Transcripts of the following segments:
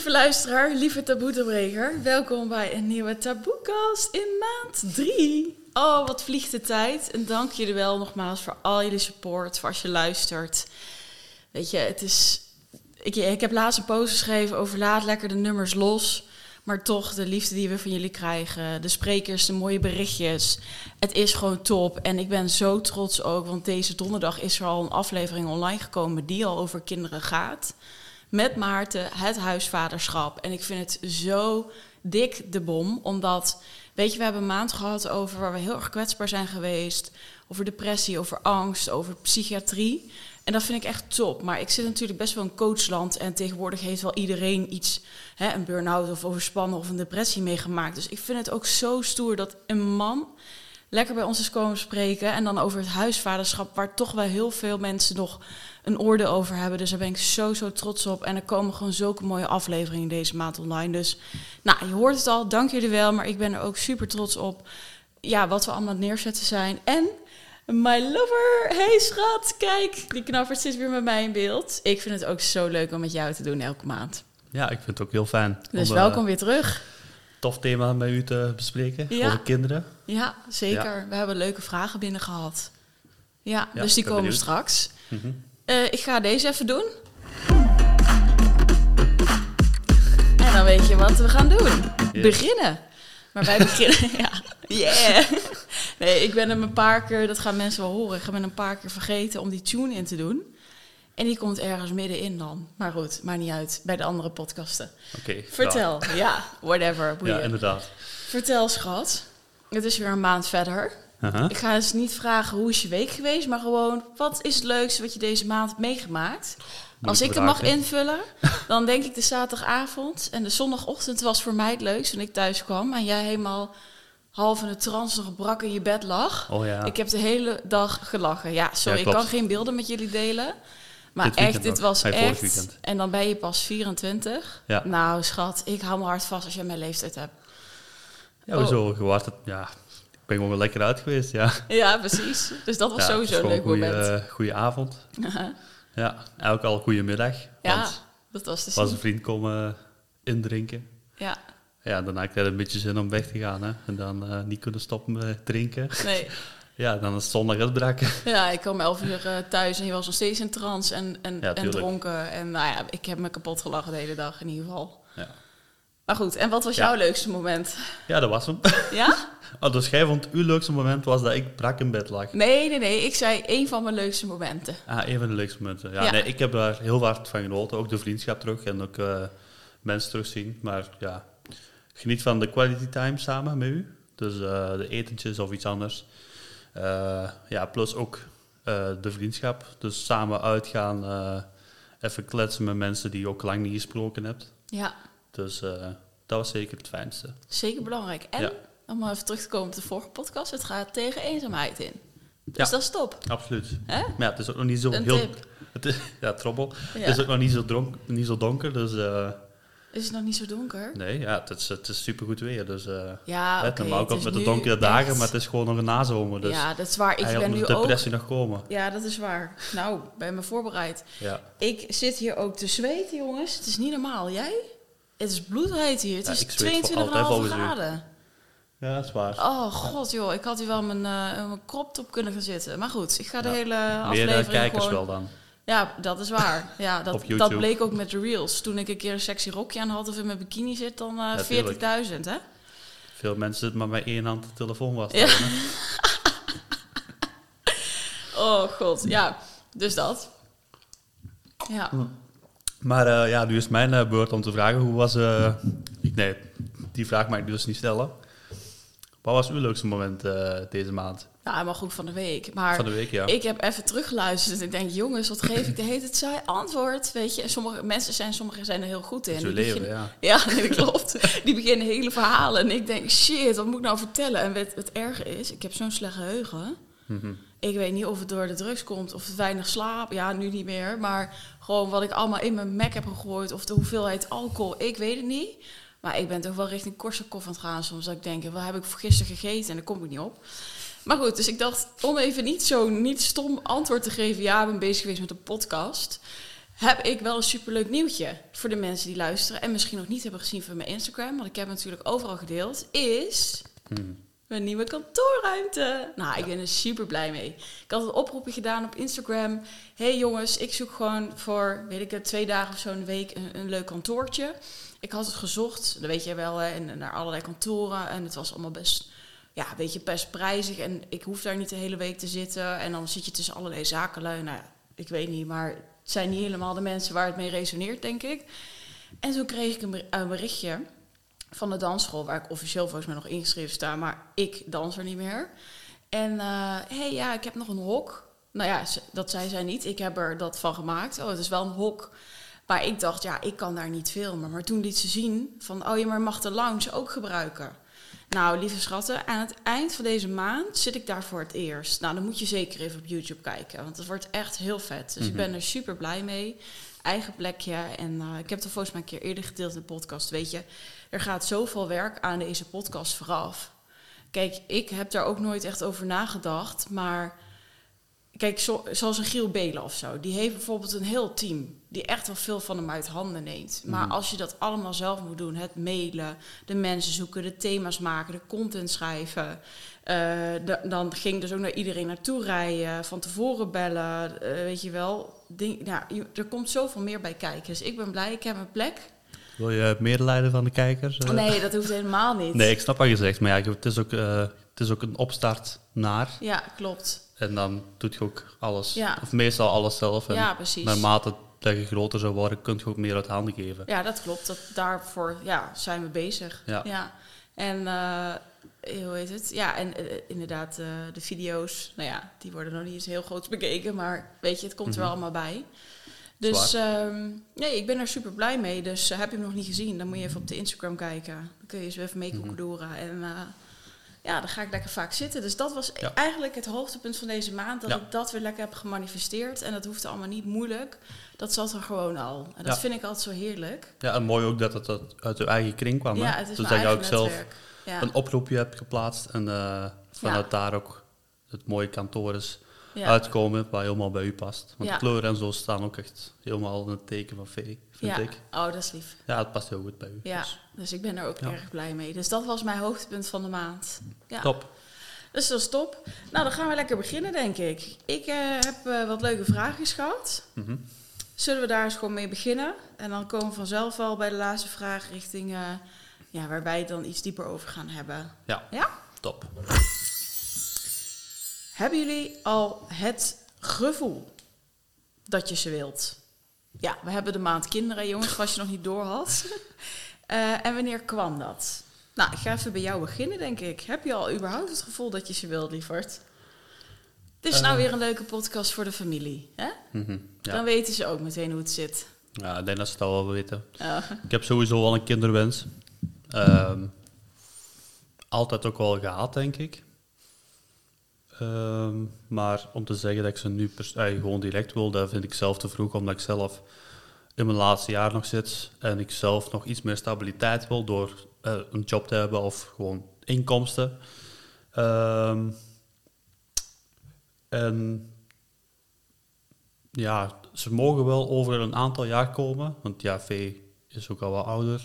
Lieve luisteraar, lieve taboetebreker, welkom bij een nieuwe taboekast in maand 3. Oh, wat vliegt de tijd. En dank jullie wel nogmaals voor al jullie support, voor als je luistert. Weet je, het is... Ik, ik heb laatst een post geschreven over laat lekker de nummers los. Maar toch, de liefde die we van jullie krijgen, de sprekers, de mooie berichtjes. Het is gewoon top. En ik ben zo trots ook, want deze donderdag is er al een aflevering online gekomen die al over kinderen gaat met Maarten het huisvaderschap. En ik vind het zo dik de bom, omdat, weet je, we hebben een maand gehad over waar we heel erg kwetsbaar zijn geweest. Over depressie, over angst, over psychiatrie. En dat vind ik echt top. Maar ik zit natuurlijk best wel in coachland. En tegenwoordig heeft wel iedereen iets, hè, een burn-out of overspannen of een depressie meegemaakt. Dus ik vind het ook zo stoer dat een man lekker bij ons is komen spreken. En dan over het huisvaderschap, waar toch wel heel veel mensen nog een oordeel over hebben. Dus daar ben ik zo, zo trots op. En er komen gewoon zulke mooie afleveringen deze maand online. Dus nou, je hoort het al, dank jullie wel. Maar ik ben er ook super trots op ja, wat we allemaal neerzetten zijn. En my lover, hey schat, kijk, die knappert zit weer met mij in beeld. Ik vind het ook zo leuk om met jou te doen elke maand. Ja, ik vind het ook heel fijn. Dus om, welkom eh, weer terug. tof thema met u te bespreken Ja. over kinderen. Ja, zeker. We hebben leuke vragen binnen gehad. Ja, Ja, dus die komen benieuwd. straks. Mhm. Eh, ik ga deze even doen. En dan weet je wat we gaan doen. Yes. Beginnen. Maar wij beginnen, ja, yeah. Nee, ik ben hem een paar keer, dat gaan mensen wel horen, ik ben een paar keer vergeten om die tune in te doen. En die komt ergens middenin dan. Maar goed, maakt niet uit, bij de andere podcasten. Oké. Vertel, ja, whatever, boeien. ja, inderdaad. Vertel, schat. Het is weer een maand verder. Ik ga dus niet vragen hoe is je week geweest, maar gewoon wat is het leukste wat je deze maand hebt meegemaakt. Als ik hem mag invullen, dan denk ik de zaterdagavond en de zondagochtend was voor mij het leukst toen ik thuis kwam en jij helemaal half in de trance nog brak in je bed lag. Oh ja. Ik heb de hele dag gelachen. Ja, sorry, Ja, ik kan geen beelden met jullie delen. Maar Dit echt, dit was echt. En dan ben je pas 24. Ja. Nou, schat, ik hou me hard vast als jij mijn leeftijd hebt. Ja, hoezo? Gewaard het, ja. Ik ben gewoon weer lekker uit geweest, ja. Ja, precies. Dus dat was ja, sowieso een leuk gewoon moment. goeie, eh, goeie avond. Ja, eigenlijk al goede middag. Ja, Want dat was de was een vriend komen indrinken. Ja, Ja, dan had ik een beetje zin om weg te gaan, hè. En dan eh, niet kunnen stoppen met drinken. nee. Ja, dan is het zondag uitbraken. Ja, ik kwam 11 uur eh, thuis en je was nog steeds in trance en, en, Ja, en dronken. En nou ja, ik heb me kapot gelachen de hele dag in ieder geval. Ja, Maar goed, en wat was Ja. jouw leukste moment? ja dat was hem. Ja? Oh, dus jij vond uw leukste moment was dat ik brak in bed lag. Nee, nee, nee. Ik zei één van mijn leukste momenten. Ah, een van de leukste momenten. Ja, Ja. Nee, ik heb daar heel hard van genoten. Ook de vriendschap terug en ook eh, mensen terugzien. Maar ja, geniet van de quality time samen met u. Dus eh, de etentjes of iets anders. Eh, ja, plus ook de vriendschap. Dus samen uitgaan, even kletsen met mensen die je ook lang niet gesproken hebt. Ja, Dus eh, dat was zeker het fijnste. zeker belangrijk. En, Ja. om even terug te komen op de vorige podcast, het gaat tegen eenzaamheid in. Dus Ja. dat is top. Absoluut. Hè? Maar ja, het is ook nog niet zo Een heel... tip. Het is, ja, trobbel. Ja. Het is ook nog niet zo, dronk, niet zo donker, dus... eh, Is het nog niet zo donker? Nee, ja, het is, het is supergoed weer. Dus, eh Ja, oké. normaal is met de donkere echt- dagen, maar het is gewoon nog een nazomer. Dus ja, dat is waar. Ik ben nu de ook... depressie nog komen. Ja, dat is waar. Nou, ben me voorbereid. Ja. Ik zit hier ook te zweten, jongens. Het is niet normaal. Jij? Het is bloedheet hier. Het Ja, is ik zweet voor altijd 22,5 volgens u. graden. ja, dat is waar. Oh god, joh. Ik had hier wel mijn, eh mijn crop top kunnen gaan zitten. Maar goed, ik ga de Ja. hele Meer eh, aflevering kijkers gewoon... wel dan. Ja, dat is waar. Ja, dat, dat bleek ook met de reels. Toen ik een keer een sexy rokje aan had of in mijn bikini zit, dan eh Ja, tuurlijk. 40.000, hè? Veel mensen zitten maar met één hand de telefoon vast. Ja. Oh god, ja. Dus dat. Ja. Maar eh, ja, nu is mijn eh, beurt om te vragen. Hoe was... eh, ik, nee, die vraag mag ik dus niet stellen. Wat was uw leukste moment eh, deze maand? Ja, helemaal goed van de week. Maar Van de week, ja. ik heb even teruggeluisterd en ik denk, jongens, wat geef ik de hele tijd saai antwoord? Weet je, en sommige mensen zijn, sommigen zijn er heel goed in. Die leven, beginnen- ja. Ja, nee, dat klopt. Die beginnen hele verhalen en ik denk, shit, wat moet ik nou vertellen? En het, het erge is, ik heb zo'n slecht geheugen. Mhm. Ik weet niet of het door de drugs komt of weinig slaap. Ja, nu niet meer. Maar gewoon wat ik allemaal in mijn mek heb gegooid. Of de hoeveelheid alcohol. Ik weet het niet. Maar ik ben toch wel richting Korsakoff aan het gaan soms. Dat ik denk, wat heb ik gisteren gegeten? En daar kom ik niet op. Maar goed, dus ik dacht, om even niet zo niet stom antwoord te geven. Ja, ik ben bezig geweest met een podcast. heb ik wel een superleuk nieuwtje voor de mensen die luisteren en misschien nog niet hebben gezien van mijn Instagram, want ik heb het natuurlijk overal gedeeld, is Hmm. Mijn nieuwe kantoorruimte. Nou, ik ben er super blij mee. Ik had een oproepje gedaan op Instagram. hey jongens, ik zoek gewoon voor, weet ik het, twee dagen of zo een week een, een leuk kantoortje. Ik had het gezocht, dat weet je wel, hè, en naar allerlei kantoren. En het was allemaal best, ja, een beetje best prijzig. En ik hoef daar niet de hele week te zitten. En dan zit je tussen allerlei zakenlui. Nou ik weet niet, maar het zijn niet helemaal de mensen waar het mee resoneert, denk ik. En toen kreeg ik een berichtje van de dansschool, waar ik officieel volgens mij nog ingeschreven sta, maar ik dans er niet meer. En hé, hey, ja, ik heb nog een hok. Nou ja, dat zei zij niet. Ik heb er dat van gemaakt. Oh, het is wel een hok. Maar ik dacht, ja, ik kan daar niet filmen. Maar toen liet ze zien van, oh ja, maar je mag de lounge ook gebruiken. Nou, lieve schatten, aan het eind van deze maand zit ik daar voor het eerst. Nou, dan moet je zeker even op YouTube kijken, want het wordt echt heel vet. Dus ik ben er super blij mee. Eigen plekje. En eh, ik heb het volgens mij een keer eerder gedeeld in de podcast. Weet je, er gaat zoveel werk aan deze podcast vooraf. Kijk, ik heb daar ook nooit echt over nagedacht, maar Kijk, zo- zoals een Giel Belen of zo. Die heeft bijvoorbeeld een heel team. Die echt wel veel van hem uit handen neemt. Maar Mhm. als je dat allemaal zelf moet doen. Het mailen, de mensen zoeken, de thema's maken, de content schrijven. eh, dan ging dus ook naar iedereen naartoe rijden. Van tevoren bellen. eh, weet je wel. Ding, je- er komt zoveel meer bij kijken. Dus ik ben blij. Ik heb een plek. Wil je medelijden van de kijkers? eh? Nee, dat hoeft helemaal niet. Nee, ik snap wat je zegt, maar ja, het is ook, eh, het is ook een opstart naar. Ja, klopt. En dan doet je ook alles, Ja. of meestal alles zelf. En Ja, precies. naarmate dat je groter zou worden, kun je ook meer uit handen geven. Ja, dat klopt. Dat, daarvoor ja, zijn we bezig. Ja. En eh, hoe heet het? Ja, en inderdaad, de video's, nou ja, die worden nog niet eens heel groot bekeken, maar weet je, het komt er wel Mhm. allemaal bij. Dus ehm, nee, ik ben er super blij mee. Dus eh, heb je hem nog niet gezien, dan moet je even op de Instagram kijken. Dan kun je zo even mee Mhm. koekedoeren. En eh, ja, dan ga ik lekker vaak zitten. Dus dat was Ja. eigenlijk het hoogtepunt van deze maand. Dat Ja. ik dat weer lekker heb gemanifesteerd. En dat hoefde allemaal niet moeilijk. Dat zat er gewoon al. En dat Ja. vind ik altijd zo heerlijk. Ja, en mooi ook dat het uit- uit je eigen kring kwam. hè? Ja, het is dus dat je ook zelf een oproepje hebt geplaatst en eh, vanuit daar ook het mooie kantoor is ja. uitkomen waar helemaal bij u past. Want Ja. kleuren en zo staan ook echt helemaal in het teken van vee, vind ik. Oh, dat is lief. Ja, het past heel goed bij u. Ja, Dus, dus ik ben er ook erg blij mee. Dus dat was mijn hoogtepunt van de maand. Ja. Top. Dus dat is top. Nou, dan gaan we lekker beginnen, denk ik. Ik eh, heb eh, wat leuke vraagjes gehad. Mhm. Zullen we daar eens gewoon mee beginnen? En dan komen we vanzelf al bij de laatste vraag richting... eh, ja, waar wij het dan iets dieper over gaan hebben. Ja. Ja? Top. Hebben jullie al het gevoel dat je ze wilt? Ja, we hebben de maand kinderen, jongens, als je nog niet door had. Eh, en wanneer kwam dat? Nou, ik ga even bij jou beginnen, denk ik. Heb je al überhaupt het gevoel dat je ze wilt, lieverd? Dit is nou Eh. weer een leuke podcast voor de familie. Hè? Mhm. Ja. Dan weten ze ook meteen hoe het zit. ja, ik denk dat ze het al wel weten. Ik heb sowieso wel een kinderwens. Ehm, altijd ook wel gehad, denk ik. Ehm, maar om te zeggen dat ik ze nu pers- eh, gewoon direct wil, dat vind ik zelf te vroeg, omdat ik zelf in mijn laatste jaar nog zit en ik zelf nog iets meer stabiliteit wil door eh, een job te hebben of gewoon inkomsten. Ehm, en ja, ze mogen wel over een aantal jaar komen, want ja, V is ook al wat ouder.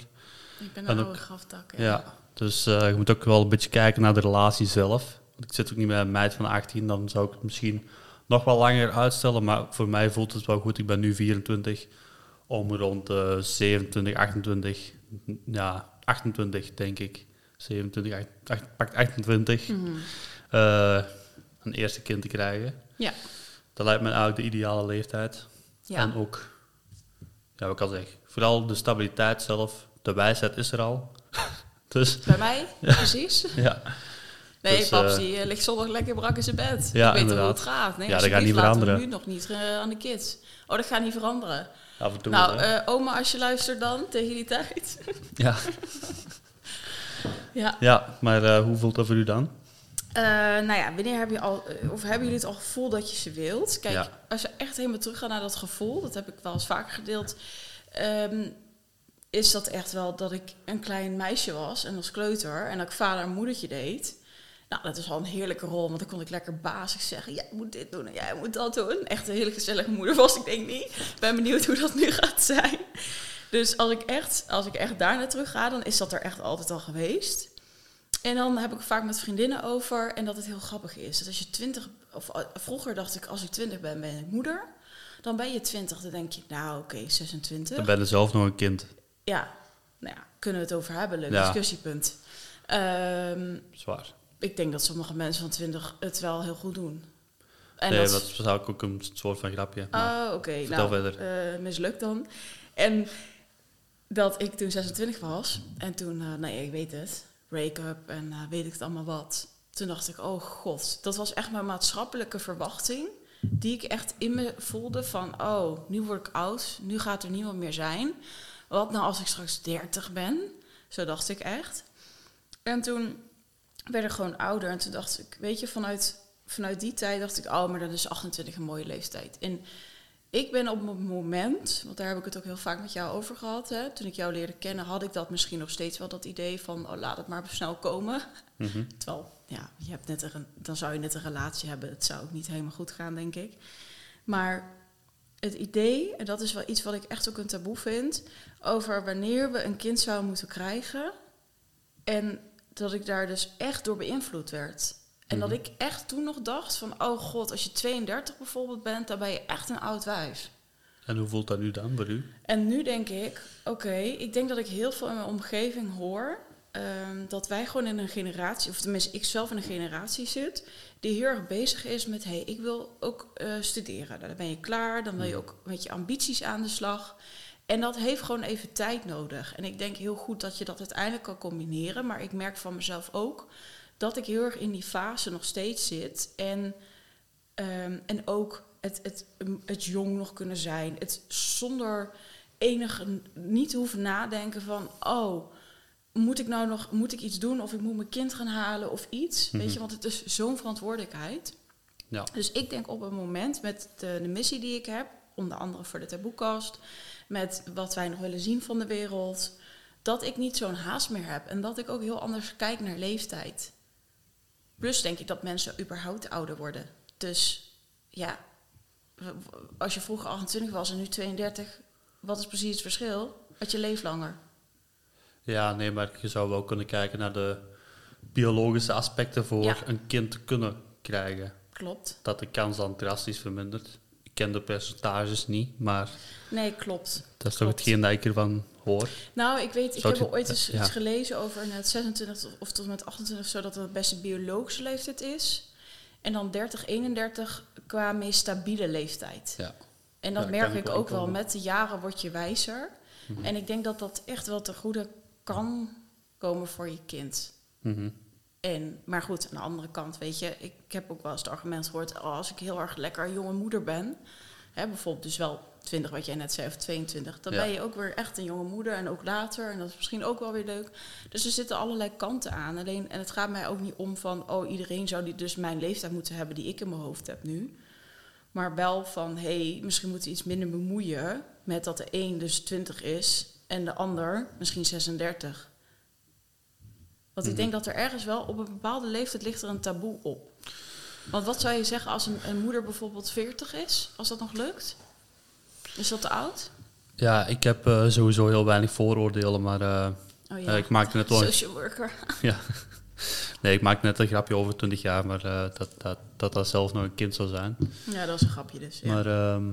Ik ben En een ook- oude graftak. Ja, dus eh, je moet ook wel een beetje kijken naar de relatie zelf. Want ik zit ook niet met een meid van 18, dan zou ik het misschien nog wel langer uitstellen. Maar voor mij voelt het wel goed. Ik ben nu 24, om rond de 27, 28, ja, 28 denk ik. 27, 28, pak 28, Mhm. eh, een eerste kind te krijgen. Ja. Dat lijkt me eigenlijk de ideale leeftijd. Ja. En ook, ja, wat ik al zeg, vooral de stabiliteit zelf, de wijsheid is er al. dus Bij mij, precies. ja, Nee, Dus, paps eh, die eh, ligt zondag lekker brak in zijn bed. Ja, ik weet hoe inderdaad. het gaat. Nee, Ja, dat gaat niet veranderen. nu nog niet eh, aan de kids. Oh, dat gaat niet veranderen. af en toe. nou, oma, als je luistert dan, tegen die tijd. ja. ja. ja, maar hoe voelt dat voor u dan? Nou ja, wanneer heb je al, of hebben jullie het al gevoel dat je ze wilt? Kijk, Ja. als je echt helemaal terug gaat naar dat gevoel, dat heb ik wel eens vaker gedeeld, ehm, is dat echt wel dat ik een klein meisje was en als kleuter en dat ik vader en moedertje deed. Nou, dat is al een heerlijke rol, want dan kon ik lekker bazig zeggen: jij moet dit doen en jij moet dat doen. Echt een hele gezellige moeder was ik, denk niet. Ik ben benieuwd hoe dat nu gaat zijn. Dus als ik echt, als ik echt daar naar terug ga, dan is dat er echt altijd al geweest. En dan heb ik vaak met vriendinnen over en dat het heel grappig is. Dat als je twintig, of eh, vroeger dacht ik, als ik twintig ben, ben ik moeder. Dan ben je twintig, dan denk je, nou oké, 26. Dan ben je zelf nog een kind. Ja, nou ja, kunnen we het over hebben, leuk Ja. discussiepunt. Ehm, Zwaar. Ik denk dat sommige mensen van 20 het wel heel goed doen. En nee, dat, dat is eigenlijk ook een soort van grapje. Ah, oké. vertel Nou, verder. eh, mislukt dan. En dat ik toen 26 was en toen, eh nou ja, ik weet het, break-up en eh, weet ik het allemaal wat. Toen dacht ik, oh god, dat was echt mijn maatschappelijke verwachting. Die ik echt in me voelde van, oh, nu word ik oud, nu gaat er niemand meer zijn. Wat nou als ik straks 30 ben? Zo dacht ik echt. En toen werd ik gewoon ouder en toen dacht ik, weet je, vanuit, vanuit die tijd dacht ik, oh, maar dan is 28 een mooie leeftijd. En ik ben op het moment, want daar heb ik het ook heel vaak met jou over gehad. Hè, toen ik jou leerde kennen, had ik dat misschien nog steeds wel dat idee van oh, laat het maar snel komen. Mhm. Terwijl, ja, je hebt net een, dan zou je net een relatie hebben. Het zou ook niet helemaal goed gaan, denk ik. Maar het idee, en dat is wel iets wat ik echt ook een taboe vind, over wanneer we een kind zouden moeten krijgen. En dat ik daar dus echt door beïnvloed werd. En dat Mhm. ik echt toen nog dacht van, oh god, als je 32 bijvoorbeeld bent, dan ben je echt een oud wijf. En hoe voelt dat nu dan voor u? En nu denk ik, oké, ik denk dat ik heel veel in mijn omgeving hoor. ehm, dat wij gewoon in een generatie, of tenminste ik zelf in een generatie zit, die heel erg bezig is met, hé, hey, ik wil ook eh, studeren. Dan ben je klaar, dan wil je ook met je ambities aan de slag. En dat heeft gewoon even tijd nodig. En ik denk heel goed dat je dat uiteindelijk kan combineren. Maar ik merk van mezelf ook dat ik heel erg in die fase nog steeds zit. En, ehm, en ook het, het, het jong nog kunnen zijn. Het zonder enige niet hoeven nadenken van oh moet ik nou nog moet ik iets doen of ik moet mijn kind gaan halen of iets weet je want het is zo'n verantwoordelijkheid Ja. dus ik denk op een moment met de, de missie die ik heb onder andere voor de taboekast met wat wij nog willen zien van de wereld dat ik niet zo'n haast meer heb en dat ik ook heel anders kijk naar leeftijd plus denk ik dat mensen überhaupt ouder worden dus ja als je vroeger 28 was en nu 32 wat is precies het verschil? Dat je leeft langer. Ja, nee, maar je zou wel kunnen kijken naar de biologische aspecten voor Ja. een kind te kunnen krijgen. Klopt. Dat de kans dan drastisch vermindert. Ik ken de percentages niet, maar Nee, klopt. dat is toch hetgeen dat ik ervan hoor. Nou, ik weet, ik Zou heb ooit eens ja. iets gelezen over net 26 of tot met 28 of zo, dat het best een biologische leeftijd is. En dan 30, 31 qua meest stabiele leeftijd. Ja. En dat Ja, merk ik ook wel. Met de jaren word je wijzer. Mhm. En ik denk dat dat echt wel te goede kan komen voor je kind. Mhm. En, maar goed, aan de andere kant, weet je, ik, ik heb ook wel eens het argument gehoord, oh, als ik heel erg lekker jonge moeder ben, hè, bijvoorbeeld dus wel 20, wat jij net zei, of 22, dan Ja. ben je ook weer echt een jonge moeder en ook later, en dat is misschien ook wel weer leuk. Dus er zitten allerlei kanten aan. Alleen, en het gaat mij ook niet om van, oh, iedereen zou die dus mijn leeftijd moeten hebben die ik in mijn hoofd heb nu. Maar wel van, hé, hey, misschien moeten we iets minder bemoeien met dat de een dus 20 is en de ander misschien 36. Want ik Mhm. denk dat er ergens wel op een bepaalde leeftijd ligt er een taboe op. Want wat zou je zeggen als een, een moeder bijvoorbeeld 40 is, als dat nog lukt? Is dat te oud? Ja, ik heb eh, sowieso heel weinig vooroordelen, maar eh, Oh eh, ik maakte net wel een, Social worker. ja. nee, ik maakte net een grapje over 20 jaar, maar dat, dat, dat dat zelf nog een kind zou zijn. Ja, dat is een grapje dus. Ja. Maar ehm,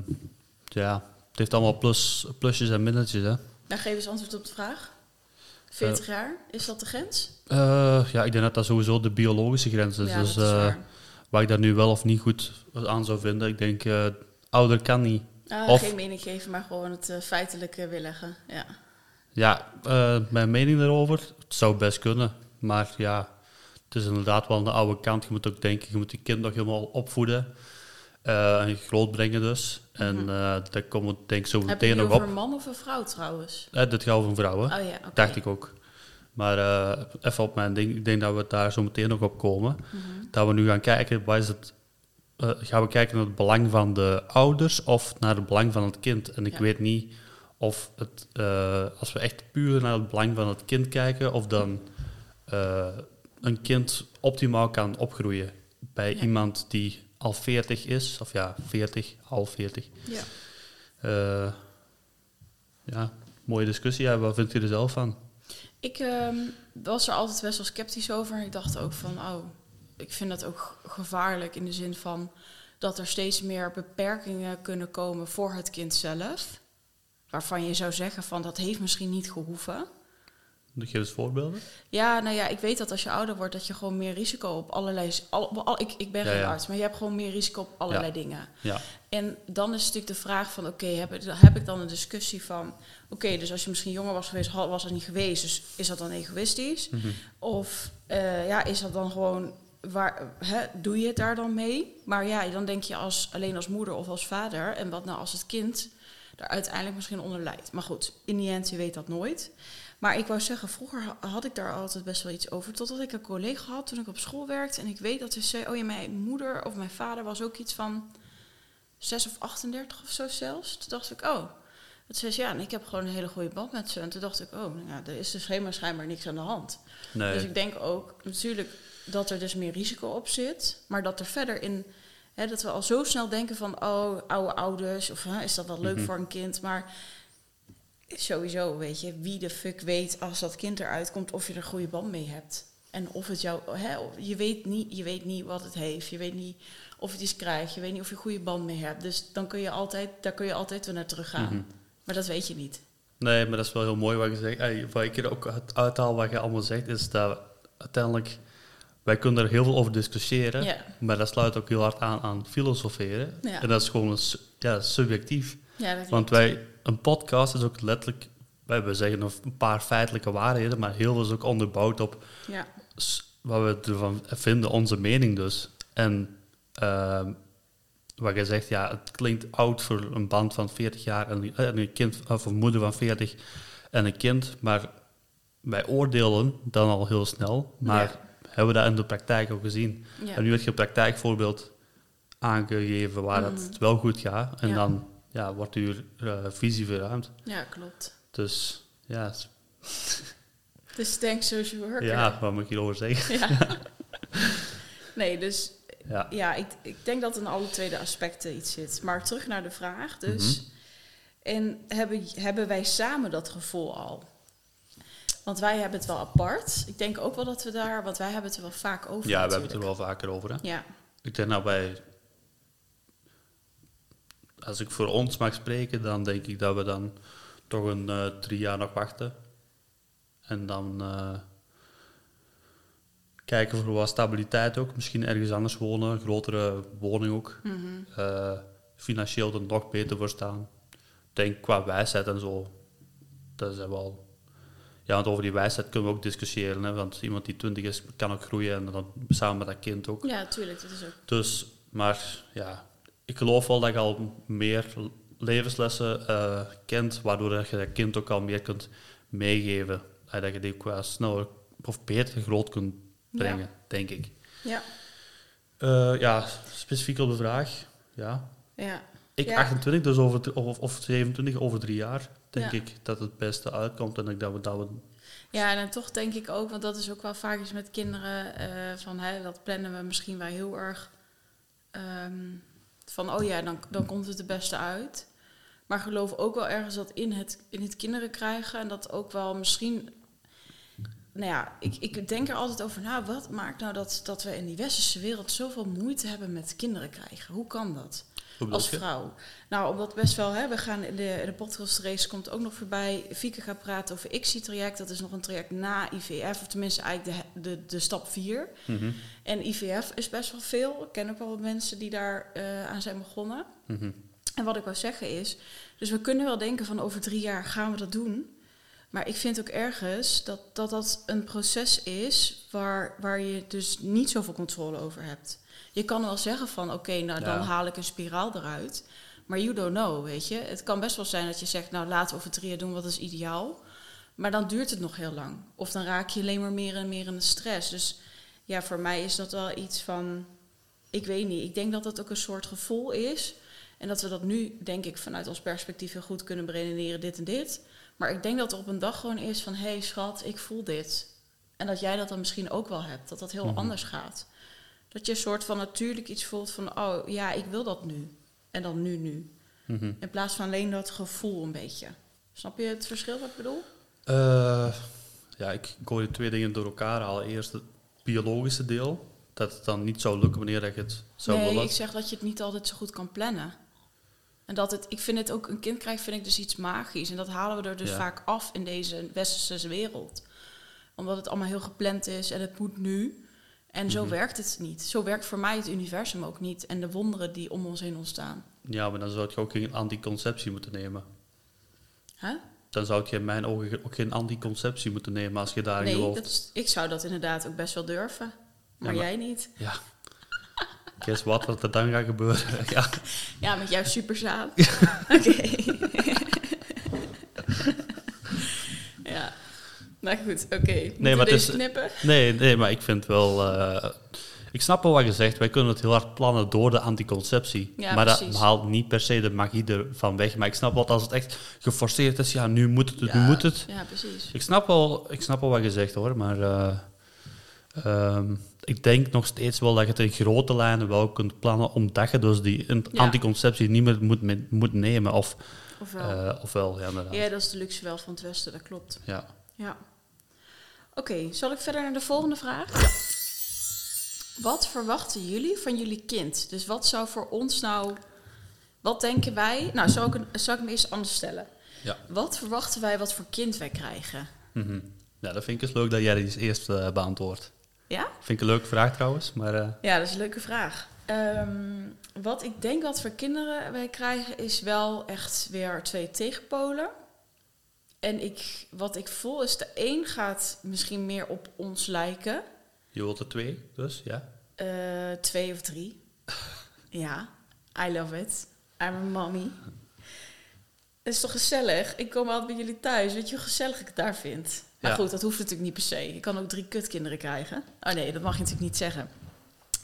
ja, het heeft allemaal plus, plusjes en minnetjes, hè. Nou, geef eens antwoord op de vraag. 40 jaar, is dat de grens? Eh, ja, ik denk dat dat sowieso de biologische grens is. ja, dus is eh, waar. ik daar nu wel of niet goed aan zou vinden, ik denk, eh, ouder kan niet. Ah, of- Geen mening geven, maar gewoon het eh, feitelijke weerleggen. Ja. Ja, eh, mijn mening daarover, het zou best kunnen. Maar ja, het is inderdaad wel aan de oude kant. Je moet ook denken, je moet je kind nog helemaal opvoeden. Eh, en grootbrengen dus. En eh daar komen we denk ik zo Heb je meteen nog over op. een man of een vrouw trouwens? Eh, dit gaat over vrouwen, Oh ja, dacht ik ook. Maar even op mijn ding, ik denk dat we daar zo meteen nog op komen. Mhm. Dat we nu gaan kijken, wat is het, gaan we kijken naar het belang van de ouders of naar het belang van het kind? En ik Ja. weet niet of het, als we echt puur naar het belang van het kind kijken, of dan een kind optimaal kan opgroeien bij Ja. iemand die al 40 is, of ja, 40, half 40. Ja. Eh, ja, mooie discussie. Ja, wat vindt u er zelf van? Ik ehm, was er altijd best wel sceptisch over. Ik dacht ook van, oh, ik vind dat ook gevaarlijk in de zin van dat er steeds meer beperkingen kunnen komen voor het kind zelf. Waarvan je zou zeggen van, dat heeft misschien niet gehoeven. Geef eens voorbeelden. Ja, nou ja, ik weet dat als je ouder wordt, dat je gewoon meer risico op allerlei... Al, al- ik, ik ben Ja, geen ja. arts, maar je hebt gewoon meer risico op allerlei Ja. dingen. Ja, En dan is natuurlijk de vraag van, oké, heb, ik- heb ik dan een discussie van... Oké, dus als je misschien jonger was geweest, was dat niet geweest. Dus is dat dan egoïstisch? Mhm. Of eh, ja, is dat dan gewoon... Waar, hè, doe je het daar dan mee? Maar ja, dan denk je als, alleen als moeder of als vader... en wat nou als het kind er uiteindelijk misschien onder lijdt. Maar goed, in die end, je weet dat nooit. Maar ik wou zeggen, vroeger ha- had ik daar altijd best wel iets over. Totdat ik een collega had toen ik op school werkte. En ik weet dat ze zei, oh ja, mijn moeder of mijn vader was ook iets van 6 of 38 of zo zelfs. Toen dacht ik, oh. Het zei ze, ja, en ik heb gewoon een hele goede band met ze. En toen dacht ik, oh, nou ja, er is dus helemaal schijnbaar niks aan de hand. nee. Dus ik denk ook natuurlijk dat er dus meer risico op zit. Maar dat er verder in, hè, dat we al zo snel denken van, oh, oude ouders. Of hè, is dat wel leuk Mhm. voor een kind? Maar sowieso, weet je, wie de fuck weet als dat kind eruit komt of je er een goede band mee hebt. En of het jou, hè, je, weet niet, je weet niet wat het heeft. Je weet niet of het iets krijgt. Je weet niet of je een goede band mee hebt. Dus dan kun je altijd, daar kun je altijd weer naar terug gaan. Mhm. Maar dat weet je niet. Nee, maar dat is wel heel mooi wat je zegt. Wat ik er ook uit- uithaal wat je allemaal zegt, is dat uiteindelijk... Wij kunnen er heel veel over discussiëren, maar dat sluit ook heel hard aan aan filosoferen. Ja. En dat is gewoon een ja, subjectief. ja Want wij, een podcast is ook letterlijk... Wij we zeggen een paar feitelijke waarheden, maar heel veel is ook onderbouwd op Ja, wat we ervan vinden, onze mening dus. En ehm, wat je zegt, ja, het klinkt oud voor een band van 40 jaar en, en een kind of een moeder van 40 en een kind, maar wij oordelen dan al heel snel, maar Ja. hebben we dat in de praktijk ook gezien. ja. En nu heb je een praktijkvoorbeeld aangegeven waar Mhm. het wel goed gaat en Ja. dan ja, wordt uw eh, visie verruimd. ja klopt. Dus ja, Dus denk social worker. ja, wat moet ik hierover zeggen? Ja. Nee, dus Ja. ja, ik, ik denk dat in alle twee de aspecten iets zit. Maar terug naar de vraag dus. Mhm. En hebben, hebben wij samen dat gevoel al? Want wij hebben het wel apart. Ik denk ook wel dat we daar, want wij hebben het er wel vaak over. Ja, we hebben het er wel vaker over. Hè? Ja, Ik denk nou bij. Als ik voor ons mag spreken, dan denk ik dat we dan toch een eh, drie jaar nog wachten. En dan eh, kijken voor wat stabiliteit ook. Misschien ergens anders wonen, grotere woning ook. Mhm. Eh, financieel er nog beter voor staan. Ik denk qua wijsheid en zo. Dat is wel. Ja, want over die wijsheid kunnen we ook discussiëren. Hè? Want iemand die 20 is, kan ook groeien en dan samen met dat kind ook. ja tuurlijk. Dat is ook. Dus, maar ja, ik geloof wel dat je al meer levenslessen eh, kent, waardoor dat je dat kind ook al meer kunt meegeven. En dat je die ook wel sneller of beter groot kunt brengen, denk ik. Ja, Eh, ja, specifiek op de vraag. Ja. ja. Ik Ja. 28, dus over, of, of 27, over drie jaar, denk Ja. ik dat het beste uitkomt. En dat we dat we Ja, en dan toch denk ik ook, want dat is ook wel vaak eens met kinderen, eh, van hè, dat plannen we misschien wel heel erg ehm, van, oh ja, dan, dan komt het het beste uit. Maar geloof ook wel ergens dat in het, in het kinderen krijgen en dat ook wel misschien, nou ja, ik, ik denk er altijd over na, wat maakt nou dat, dat we in die westerse wereld zoveel moeite hebben met kinderen krijgen? Hoe kan dat? Als vrouw. Nou, omdat best wel, hè, we gaan in de, in de podcastrace komt ook nog voorbij. Fieke gaat praten over ICSI-traject. Dat is nog een traject na IVF, of tenminste eigenlijk de, de, de stap 4. Mhm, En IVF is best wel veel. Ik ken ook wel wat mensen die daar eh, aan zijn begonnen. mhm. En wat ik wou zeggen is, dus we kunnen wel denken van over drie jaar gaan we dat doen. Maar ik vind ook ergens dat dat, dat een proces is waar, waar je dus niet zoveel controle over hebt. Je kan wel zeggen van oké, nou dan Ja. haal ik een spiraal eruit. Maar you don't know, weet je. Het kan best wel zijn dat je zegt, nou laten we over drie jaar doen, wat is ideaal. Maar dan duurt het nog heel lang. Of dan raak je alleen maar meer en meer in de stress. Dus ja, voor mij is dat wel iets van, ik weet niet. Ik denk dat dat ook een soort gevoel is. En dat we dat nu, denk ik, vanuit ons perspectief heel goed kunnen beredeneren, dit en dit. Maar ik denk dat er op een dag gewoon is van, hé hey, schat, ik voel dit. En dat jij dat dan misschien ook wel hebt, dat dat heel Mhm. anders gaat. Dat je een soort van natuurlijk iets voelt van, oh ja, ik wil dat nu. En dan nu, nu. Mhm. In plaats van alleen dat gevoel een beetje. Snap je het verschil wat ik bedoel? Eh, ja, ik gooi twee dingen door elkaar halen. Eerst het biologische deel. Dat het dan niet zou lukken wanneer je het zou nee, willen. ik zeg dat je het niet altijd zo goed kan plannen. En dat het, ik vind het ook, een kind krijgen vind ik dus iets magisch. En dat halen we er dus Ja. vaak af in deze westerse wereld. Omdat het allemaal heel gepland is en het moet nu. En zo Mhm. werkt het niet. Zo werkt voor mij het universum ook niet. En de wonderen die om ons heen ontstaan. Ja, maar dan zou je ook geen anticonceptie moeten nemen. Huh? Dan zou je in mijn ogen ook geen anticonceptie moeten nemen als je daarin Nee, gelooft. dat ik zou dat inderdaad ook best wel durven. Maar, maar- jij niet. Ja. Guess wat, wat er dan gaat gebeuren. ja. Ja, met jouw superzaad. Oké. ja. Nou goed, oké. Maar we het deze is- knippen? Nee, nee, maar ik vind wel... eh, ik snap wel wat je zegt. Wij kunnen het heel hard plannen door de anticonceptie. Ja, maar dat haalt niet per se de magie ervan weg. Maar ik snap wel dat als het echt geforceerd is. Ja, nu moet het, nu moet het. Ja, precies. Ik snap wel, ik snap wel wat je zegt hoor, maar eh, ehm, ik denk nog steeds wel dat je het in grote lijnen wel kunt plannen, omdat je dus die Ja. anticonceptie niet meer moet, moet nemen. Of, Ofwel. eh, ofwel, ja, inderdaad. ja, dat is de luxe wel van het Westen, dat klopt. Ja. Ja. Oké, zal ik verder naar de volgende vraag? Wat verwachten jullie van jullie kind? Dus wat zou voor ons nou... Wat denken wij... Nou, zal ik, een, zal ik hem eerst anders stellen? Ja. Wat verwachten wij wat voor kind wij krijgen? Mhm. ja, dat vind ik eens leuk dat jij die eerst eh, beantwoordt. Ja? Vind ik een leuke vraag trouwens, maar eh, Ja, dat is een leuke vraag. Ehm, wat ik denk wat voor kinderen wij krijgen is wel echt weer twee tegenpolen. En ik, wat ik voel is de een gaat misschien meer op ons lijken. je wilt er twee, dus ja. Eh, twee of drie. ja, I love it. I'm a mommy. Het is toch gezellig? Ik kom altijd bij jullie thuis. Weet je hoe gezellig ik het daar vind? Maar Ja. goed, dat hoeft natuurlijk niet per se. Je kan ook drie kutkinderen krijgen. Oh nee, dat mag je natuurlijk niet zeggen.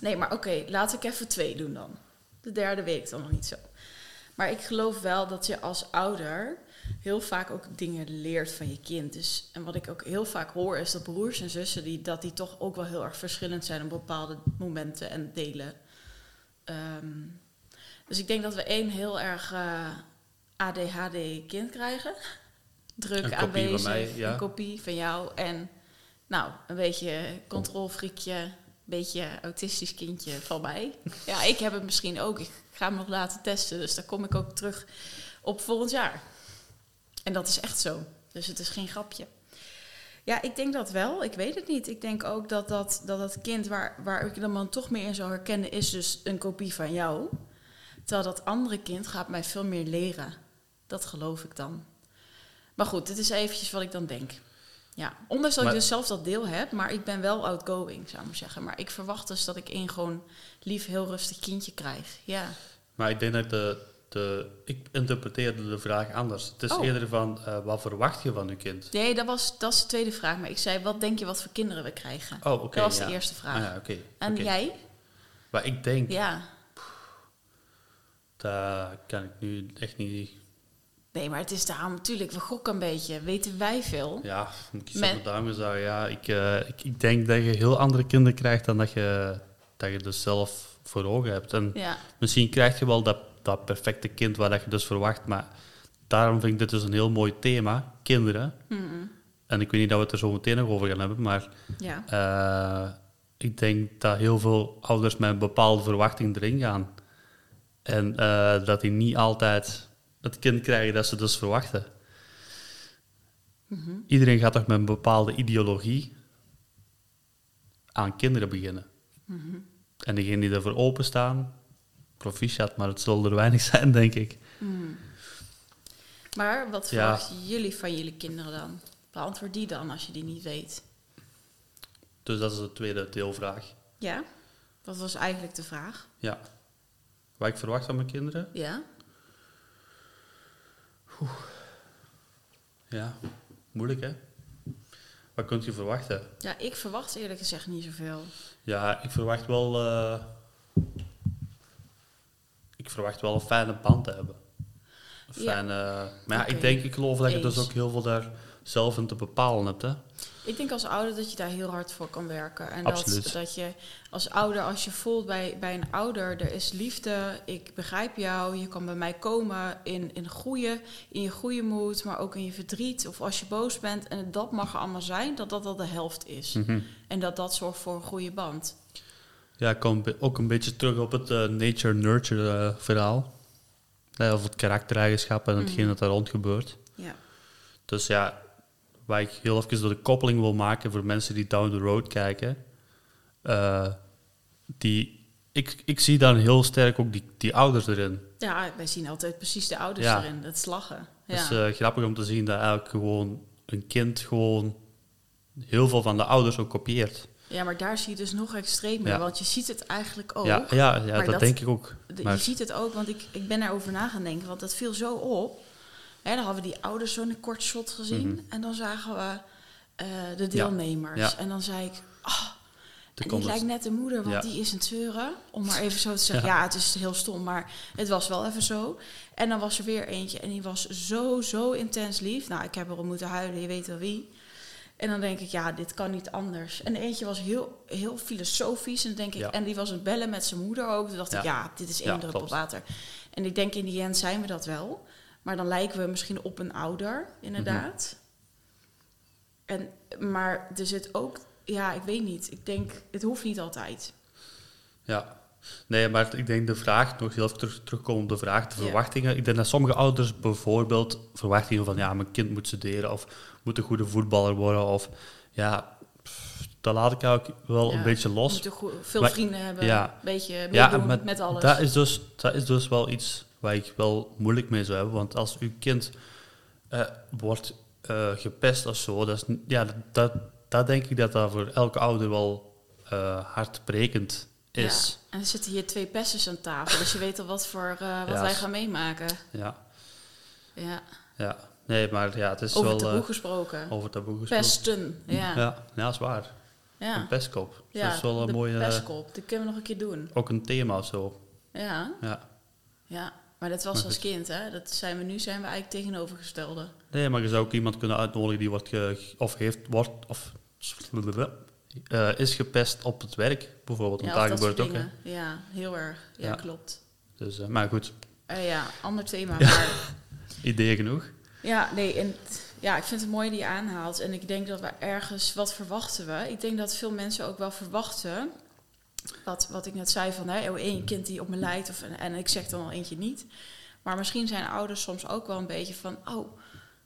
Nee, maar oké, laat ik even twee doen dan. De derde weet ik dan nog niet zo. Maar ik geloof wel dat je als ouder heel vaak ook dingen leert van je kind. Dus, en wat ik ook heel vaak hoor is dat broers en zussen... Die, dat die toch ook wel heel erg verschillend zijn op bepaalde momenten en delen. Ehm, dus ik denk dat we één heel erg eh, ADHD-kind krijgen. Druk Een kopie van aanwezig, mij, ja. een kopie van jou. En nou, een beetje controlfriekje, een beetje autistisch kindje van mij. Ja, ik heb het misschien ook. Ik ga hem nog laten testen, dus daar kom ik ook terug op volgend jaar. En dat is echt zo. Dus het is geen grapje. Ja, ik denk dat wel. Ik weet het niet. Ik denk ook dat dat, dat, dat kind waar, waar ik dan man toch meer in zou herkennen... is dus een kopie van jou. Terwijl dat andere kind gaat mij veel meer leren. Dat geloof ik dan. Maar goed, dit is eventjes wat ik dan denk. Ja, ondanks dat Maar- ik dus zelf dat deel heb, maar ik ben wel outgoing, zou ik maar zeggen. Maar ik verwacht dus dat ik één gewoon lief, heel rustig kindje krijg. Ja. Maar ik denk dat de, de... Ik interpreteerde de vraag anders. Het is Oh. eerder van, eh, wat verwacht je van je kind? Nee, dat, was, dat is de tweede vraag. Maar ik zei, wat denk je wat voor kinderen we krijgen? Oh, oké. dat was ja. de eerste vraag. Ah, ja, oké. En jij? Maar ik denk, Ja. dat kan ik nu echt niet... Nee, maar het is daarom natuurlijk, we gokken een beetje. Weten wij veel? Ja, moet ik iets Met- zeggen. Ja, ik, eh, ik, ik denk dat je heel andere kinderen krijgt dan dat je, dat je dus zelf voor ogen hebt. En Ja. misschien krijg je wel dat, dat perfecte kind waar dat je dus verwacht. Maar daarom vind ik dit dus een heel mooi thema, kinderen. En ik weet niet dat we het er zo meteen nog over gaan hebben, maar Ja. eh, ik denk dat heel veel ouders met een bepaalde verwachting erin gaan. En eh, dat die niet altijd het kind krijgen dat ze dus verwachten. Mhm. Iedereen gaat toch met een bepaalde ideologie aan kinderen beginnen. Mhm. En degenen die ervoor openstaan, proficiat, maar het zullen er weinig zijn, denk ik. Mhm. Maar wat Ja. verwachten jullie van jullie kinderen dan? Beantwoord die dan als je die niet weet. Dus dat is de tweede deelvraag. Ja? Dat was eigenlijk de vraag. Ja. Wat ik verwacht van mijn kinderen? Ja? Ja, moeilijk hè? Wat kunt je verwachten? Ja, ik verwacht eerlijk gezegd niet zoveel. Ja, ik verwacht wel... eh, ik verwacht wel een fijne band te hebben. Een Ja. fijne, maar ja, ik denk, ik geloof dat je dus ook heel veel daar zelf in te bepalen hebt. Hè? Ik denk als ouder dat je daar heel hard voor kan werken. En Absoluut. dat, dat je als ouder, als je voelt bij, bij een ouder, er is liefde, ik begrijp jou, je kan bij mij komen in, in, goede, in je goede moed, maar ook in je verdriet of als je boos bent. En dat mag er allemaal zijn, dat dat al de helft is. Mhm. En dat dat zorgt voor een goede band. Ja, ik kom ook een beetje terug op het eh, nature-nurture eh, verhaal. Of het karaktereigenschappen en hetgeen Mhm. dat daar rond gebeurt. Ja. Dus ja, waar ik heel even door de koppeling wil maken voor mensen die down the road kijken. eh, die, ik, ik zie dan heel sterk ook die, die ouders erin. ja, wij zien altijd precies de ouders Ja. erin, het slagen. Ja. Het is eh, grappig om te zien dat eigenlijk gewoon een kind gewoon heel veel van de ouders ook kopieert. ja, maar daar zie je dus nog extremer, Ja. want je ziet het eigenlijk ook. Ja, ja, ja dat, dat- denk ik ook. Maar- Je ziet het ook, want ik, ik ben erover na gaan denken, want dat viel zo op. Hè, dan hadden we die ouders zo'n kort shot gezien. Mhm. En dan zagen we eh, de deelnemers. Ja. En dan zei ik, Er en die lijkt net de moeder, want Ja. die is een zeuren. Om maar even zo te zeggen, ja. Ja. het is heel stom, maar het was wel even zo. En dan was er weer eentje en die was zo, zo intens lief. Nou, ik heb erop moeten huilen, je weet wel wie. En dan denk ik, ja, dit kan niet anders. En eentje was heel, heel filosofisch. En, denk ik, Ja. en die was aan het bellen met zijn moeder ook. Toen dacht ik, Ja. ja, dit is één Ja, druppel klopt. water. En ik denk, in die end zijn we dat wel. Maar dan lijken we misschien op een ouder, inderdaad. En, maar er zit ook, ja, ik weet niet. Ik denk, het hoeft niet altijd. Ja. Nee, maar ik denk de vraag, nog heel even terug, terugkomen op de vraag, de Ja. verwachtingen. Ik denk dat sommige ouders bijvoorbeeld verwachtingen van, ja, mijn kind moet studeren of moet een goede voetballer worden of, ja, dat laat ik ook wel Ja, een beetje Je los. moet veel Maar- vrienden hebben, ja. een beetje Ja, met, met alles. Dat is, dus, dat is dus wel iets waar ik wel moeilijk mee zou hebben. Want als uw kind eh, wordt eh, gepest of zo, dat, is, ja, dat, dat denk ik dat dat voor elke ouder wel eh hartbrekend is. Ja. En er zitten hier twee pesters aan tafel, dus je weet al wat, voor, wat Ja, wij gaan meemaken. Ja, Ja. ja. Nee, maar ja, het is Over wel... taboe gesproken. over taboe gesproken. Pesten, ja. Ja, Ja, ja, dat is waar. Een pestkop. dat is wel een de mooie... pestkop. Dat kunnen we nog een keer doen. ook een thema of zo. Ja, Ja. ja. Maar dat was Maar als kind, hè. Dat zijn we nu, zijn we eigenlijk tegenovergestelde. Nee, maar je zou ook iemand kunnen uitnodigen die wordt ge, of heeft, wordt, of eh, is gepest op het werk, bijvoorbeeld. Want ja, daar gebeurt ook, hè. Ja, heel erg. Ja, Ja. klopt. Dus, eh, maar goed, Eh, ja, ander thema. Maar ideeën genoeg. ja, nee, en ja, ik vind het mooi die je aanhaalt. En ik denk dat we ergens, wat verwachten we? Ik denk dat veel mensen ook wel verwachten, wat, wat ik net zei van, hè, oh, één kind die op me lijkt, of, en, en ik zeg dan al eentje niet. Maar misschien zijn ouders soms ook wel een beetje van, oh,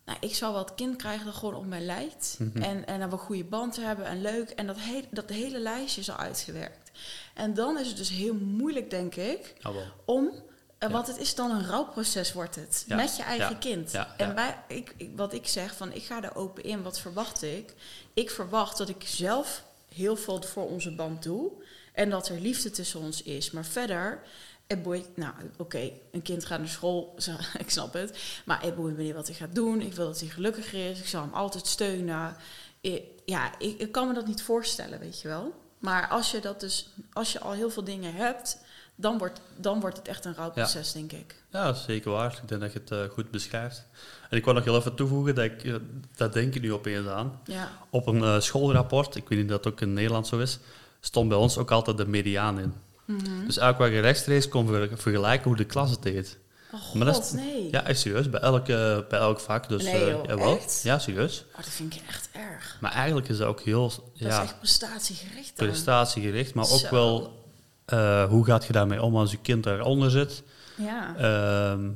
nou, ik zal wel het kind krijgen dat gewoon op mij lijkt. Mhm. En, en dat we een goede band hebben en leuk. En dat, he dat hele lijstje is al uitgewerkt. En dan is het dus heel moeilijk, denk ik, Jawel. om. eh, Ja. Want het is dan een rouwproces, wordt het. Ja, Met je eigen ja, kind. en wij, ik, ik- wat ik zeg, van ik ga er open in. Wat verwacht ik? Ik verwacht dat ik zelf heel veel voor onze band doe. En dat er liefde tussen ons is. Maar verder, het boeit, nou oké, een kind gaat naar school, zo, ik snap het. Maar het boeit me niet wat hij gaat doen. Ik wil dat hij gelukkig is. Ik zal hem altijd steunen. I- ja, ik, ik kan me dat niet voorstellen, weet je wel. Maar als je dat dus, als je al heel veel dingen hebt, dan wordt, dan wordt het echt een rouwproces, denk ik. Ja, zeker waar. Ik denk dat je het eh, goed beschrijft. En ik wil nog heel even toevoegen, dat, ik, eh, dat denk ik nu opeens aan. Ja, Op een eh, schoolrapport, ik weet niet of dat ook in Nederland zo is, stond bij ons ook altijd de mediaan in. Mhm. Dus eigenlijk waar je rechtstreeks kon ver- vergelijken hoe de klas het deed. Oh Maar dat god, is- nee. Ja, serieus. Bij elk, eh, bij elk vak. Dus, Nee, eh, joh? Ja, serieus. Oh, dat vind ik echt erg. Maar eigenlijk is dat ook heel Dat ja, is echt prestatiegericht dan. prestatiegericht. Maar ook Zo. wel, eh, hoe gaat je daarmee om als je kind daaronder zit? Ja. Ehm,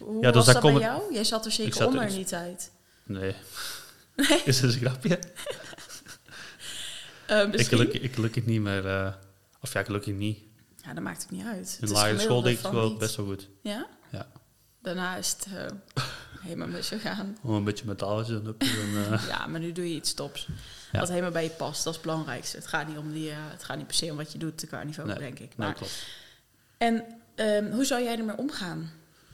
Hoe ja, dus was dat bij jou? Jij zat er zeker zat er- onder ik- in die tijd. nee. is dat een grapje? Eh, Ik gelukkig, ik gelukkig niet meer. eh, of ja, gelukkig niet. Ja, dat maakt het niet uit. In Het de lagere school deed ik het wel niet. best wel goed. Ja? Ja. Daarna is het eh, helemaal misgegaan. Gewoon een beetje metaaltjes en hupjes en... eh, Ja, maar nu doe je iets tops. Ja. Wat helemaal bij je past, dat is het belangrijkste. Het gaat niet, om die, het gaat niet per se om wat je doet qua niveau, Nee, denk ik. nee, Maar, klopt. en ehm, hoe zou jij ermee omgaan?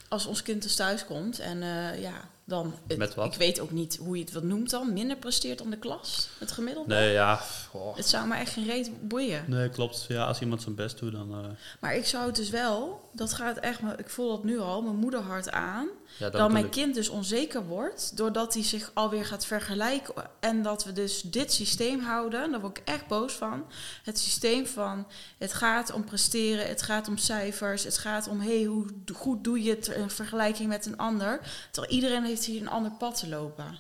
Als ons kind dus thuis komt en ja, dan... het- Met wat? Ik weet ook niet hoe je het wat noemt dan. Minder presteert dan de klas, het gemiddelde. Nee, ja. oh. Het zou me echt geen reet boeien. Nee, klopt. Ja, als iemand zijn best doet, dan... eh, Maar ik zou het dus wel, dat gaat echt, me- ik voel dat nu al, mijn moederhart aan. Ja, Dat, mijn bedoel ik. kind dus onzeker wordt, doordat hij zich alweer gaat vergelijken. En dat we dus dit systeem houden, daar word ik echt boos van. Het systeem van, het gaat om presteren, het gaat om cijfers, het gaat om, hey, hoe goed doe je het in vergelijking met een ander. Terwijl iedereen heeft hier een ander pad te lopen.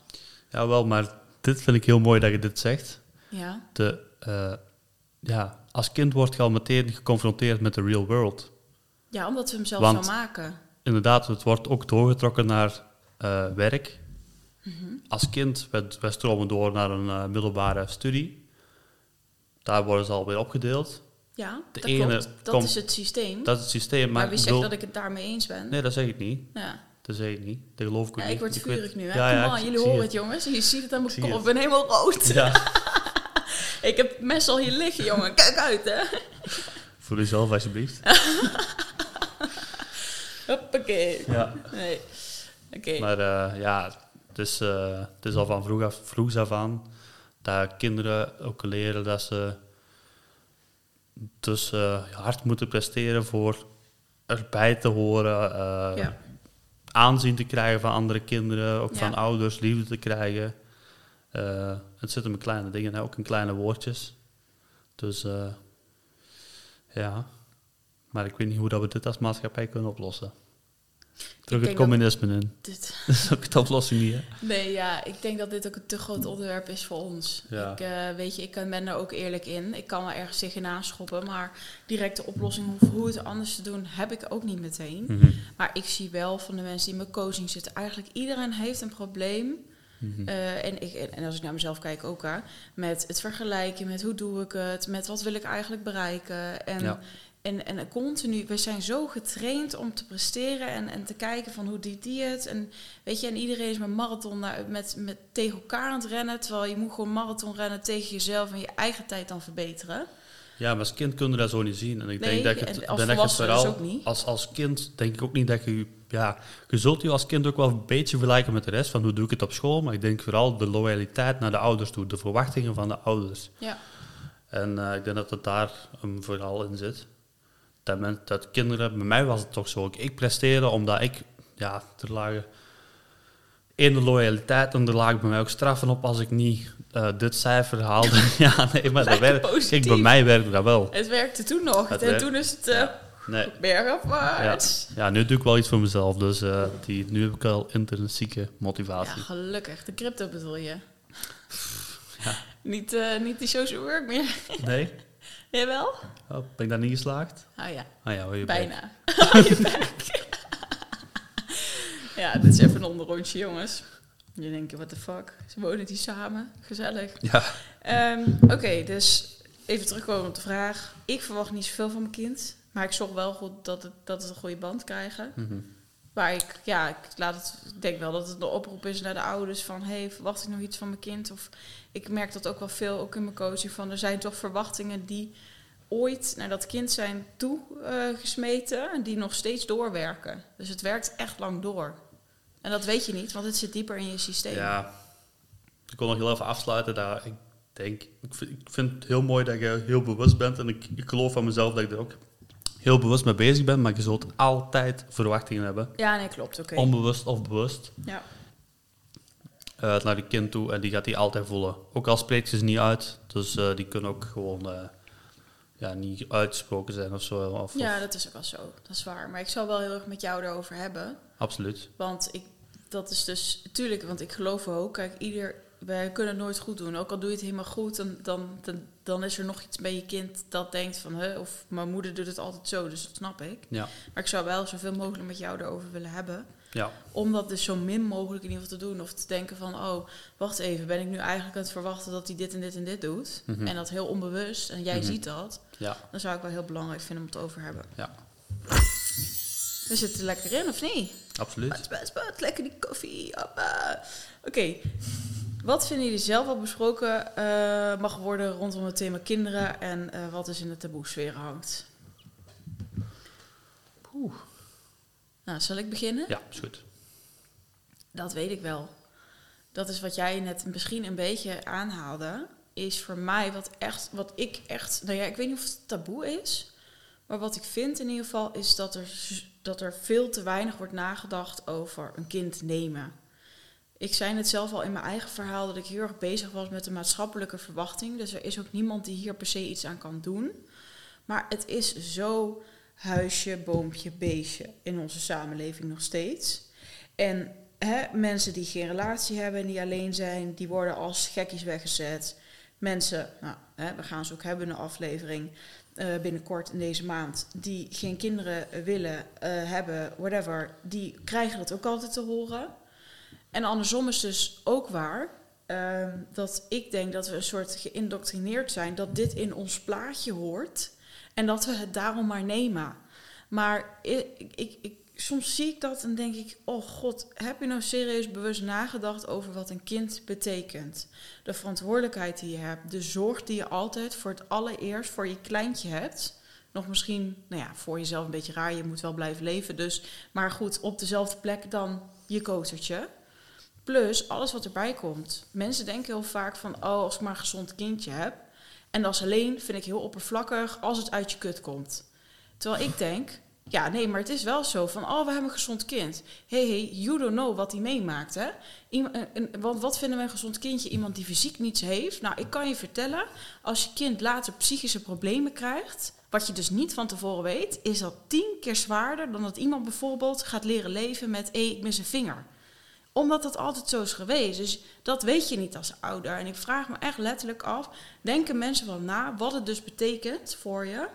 Ja, wel, maar dit vind ik heel mooi dat je dit zegt. Ja, De, eh, ja, als kind wordt je al meteen geconfronteerd met de real world. ja omdat we hem zelf zo maken. Inderdaad, het wordt ook doorgetrokken naar eh, werk. Mhm. Als kind, wij, wij stromen door naar een eh, middelbare studie. Daar worden ze alweer opgedeeld. Ja, De dat ene klopt. Dat komt- is het systeem. Dat is het systeem. maar Maar, wie zegt bedoel- dat ik het daarmee eens ben? Nee, dat zeg ik niet. Ja. Dat zeg ik niet. Dat geloof ik ook Ja, niet. ik word weet- vurig nu, hè? Ja, jullie horen het. jongens. Je ziet het aan mijn kop. Ik ben helemaal rood. Ja, Ik heb mes al hier liggen, jongen. Kijk uit, hè. voor jezelf alsjeblieft. Hoppakee. Ja. Nee. Oké. Maar eh, ja, het is, eh, het is al van vroeg af, vroeg af aan dat kinderen ook leren dat ze dus eh, hard moeten presteren voor erbij te horen, Ja. aanzien te krijgen van andere kinderen, ook Ja. van ouders, liefde te krijgen. Het zit hem in kleine dingen, hè, ook in kleine woordjes. Dus ja, maar ik weet niet hoe dat we dit als maatschappij kunnen oplossen. Terug het communisme in. Dit. Dat is ook de oplossing niet, hè? Nee, ja. Ik denk dat dit ook een te groot onderwerp is voor ons. Ja. Ik, eh, weet je, ik ben daar ook eerlijk in. Ik kan wel ergens tegenaan schoppen. Maar directe oplossing hoe het anders te doen, heb ik ook niet meteen. Mhm. Maar ik zie wel van de mensen die in mijn coaching zitten. Eigenlijk iedereen heeft een probleem Mhm. Eh, en, ik, en als ik naar mezelf kijk ook, hè, met het vergelijken, met hoe doe ik het, met wat wil ik eigenlijk bereiken. En, Ja. En, en continu, we zijn zo getraind om te presteren en, en te kijken van hoe doet die het. En weet je, en iedereen is met marathon naar- met, met tegen elkaar aan het rennen, terwijl je moet gewoon marathon rennen tegen jezelf en je eigen tijd dan verbeteren. Ja, maar als kind kun je dat zo niet zien. En ik Nee, denk dat het, ben je het volwassene dus vooral ook niet. als, als kind denk ik ook niet dat je ja, je zult je als kind ook wel een beetje vergelijken met de rest van hoe doe ik het op school, maar ik denk vooral de loyaliteit naar de ouders toe, de verwachtingen van de ouders. Ja, En eh, ik denk dat het daar um, vooral in zit. Dat, men, dat kinderen, bij mij was het toch zo, ik, ik presteerde omdat ik, ja, er lagen één de loyaliteit en er lagen bij mij ook straffen op als ik niet eh, dit cijfer haalde. ja, nee, maar dat werkt. Kijk, bij mij werkte dat wel. het werkte toen nog. Het en werkt. toen is het eh Ja. Nee. bergafwaarts. Ja, nu doe ik wel iets voor mezelf, dus eh, die, nu heb ik al intrinsieke Ja, motivatie. gelukkig. De crypto bedoel je? Ja. Niet, eh, niet die social work meer. Nee? Jawel? Oh, ben ik daar niet geslaagd? Ah ja, Ah ja, bijna. Bek. ja, dit is even een onderrondje, jongens. Je denkt, what the fuck? Ze wonen die samen. Gezellig. Ja. Ehm, Oké, dus even terugkomen op de vraag. Ik verwacht niet zoveel van mijn kind. Maar ik zorg wel goed dat het, dat het een goede band krijgen. Mhm. Waar ik, ja, ik, laat het, ik denk wel dat het een oproep is naar de ouders van, hey, verwacht ik nog iets van mijn kind? Of ik merk dat ook wel veel, ook in mijn coaching, van er zijn toch verwachtingen die ooit naar dat kind zijn toegesmeten gesmeten en die nog steeds doorwerken. Dus het werkt echt lang door. En dat weet je niet, want het zit dieper in je systeem. Ja, ik wil nog heel even afsluiten. Daar, ik denk, ik vind, ik vind het heel mooi dat je heel bewust bent. En ik, ik geloof van mezelf dat ik er ook heel bewust mee bezig ben. Maar je zult altijd verwachtingen hebben. Ja, nee, klopt, oké. Onbewust of bewust. Ja. Eh, naar die kind toe. En die gaat die altijd voelen. Ook al spreekt ze ze niet uit. Dus eh, die kunnen ook gewoon eh, ja, niet uitgesproken zijn of zo. Of, ja, dat is ook wel zo. Dat is waar. Maar ik zou wel heel erg met jou erover hebben. absoluut. Want ik, dat is dus, tuurlijk, want ik geloof ook, kijk, ieder, wij kunnen het nooit goed doen. Ook al doe je het helemaal goed, dan, dan, dan, dan is er nog iets bij je kind dat denkt van, hè, of mijn moeder doet het altijd zo, dus dat snap ik. Ja. Maar ik zou wel zoveel mogelijk met jou erover willen hebben. Ja. Om dat dus zo min mogelijk in ieder geval te doen. Of te denken van, oh, wacht even, ben ik nu eigenlijk aan het verwachten dat hij dit en dit en dit doet? Mhm. En dat heel onbewust, en jij Mhm. ziet dat. Ja. Dan zou ik wel heel belangrijk vinden om het over te hebben. Ja. We zitten er lekker in, of niet? Absoluut. Spuit, lekker die koffie. Oké, wat vinden jullie zelf al besproken eh, mag worden rondom het thema kinderen en eh, wat is in de taboe-sfeer hangt? Oeh. Nou, zal ik beginnen? Ja, is goed. Dat weet ik wel. Dat is wat jij net misschien een beetje aanhaalde. Is voor mij wat echt, wat ik echt, nou ja, ik weet niet of het taboe is. Maar wat ik vind in ieder geval is dat er, dat er veel te weinig wordt nagedacht over een kind nemen. Ik zei het zelf al in mijn eigen verhaal dat ik heel erg bezig was met de maatschappelijke verwachting. Dus er is ook niemand die hier per se iets aan kan doen. Maar het is zo huisje, boompje, beestje in onze samenleving nog steeds. En hè, mensen die geen relatie hebben en die alleen zijn, die worden als gekkies weggezet. Mensen, nou, hè, we gaan ze ook hebben in aflevering uh, binnenkort in deze maand, die geen kinderen willen uh, hebben, whatever, die krijgen dat ook altijd te horen. En andersom is dus ook waar uh, dat ik denk dat we een soort geïndoctrineerd zijn dat dit in ons plaatje hoort en dat we het daarom maar nemen. Maar ik, ik, ik, soms zie ik dat en denk ik: Oh god, heb je nou serieus bewust nagedacht over wat een kind betekent? De verantwoordelijkheid die je hebt, de zorg die je altijd voor het allereerst voor je kleintje hebt. Nog misschien, nou ja, voor jezelf een beetje raar, je moet wel blijven leven. Dus, maar goed, op dezelfde plek dan je kotertje. Plus alles wat erbij komt. Mensen denken heel vaak van: Oh, als ik maar een gezond kindje heb. En dat is alleen, vind ik heel oppervlakkig, als het uit je kut komt. Terwijl ik denk, ja, nee, maar het is wel zo van, oh, we hebben een gezond kind. hey, hey, you don't know wat hij meemaakt, hè? want wat vinden we een gezond kindje? Iemand die fysiek niets heeft? Nou, ik kan je vertellen, als je kind later psychische problemen krijgt, wat je dus niet van tevoren weet, is dat tien keer zwaarder dan dat iemand bijvoorbeeld gaat leren leven met, hé, ik mis een vinger omdat dat altijd zo is geweest. Dus dat weet je niet als ouder. En ik vraag me echt letterlijk af: denken mensen wel na wat het dus betekent voor je?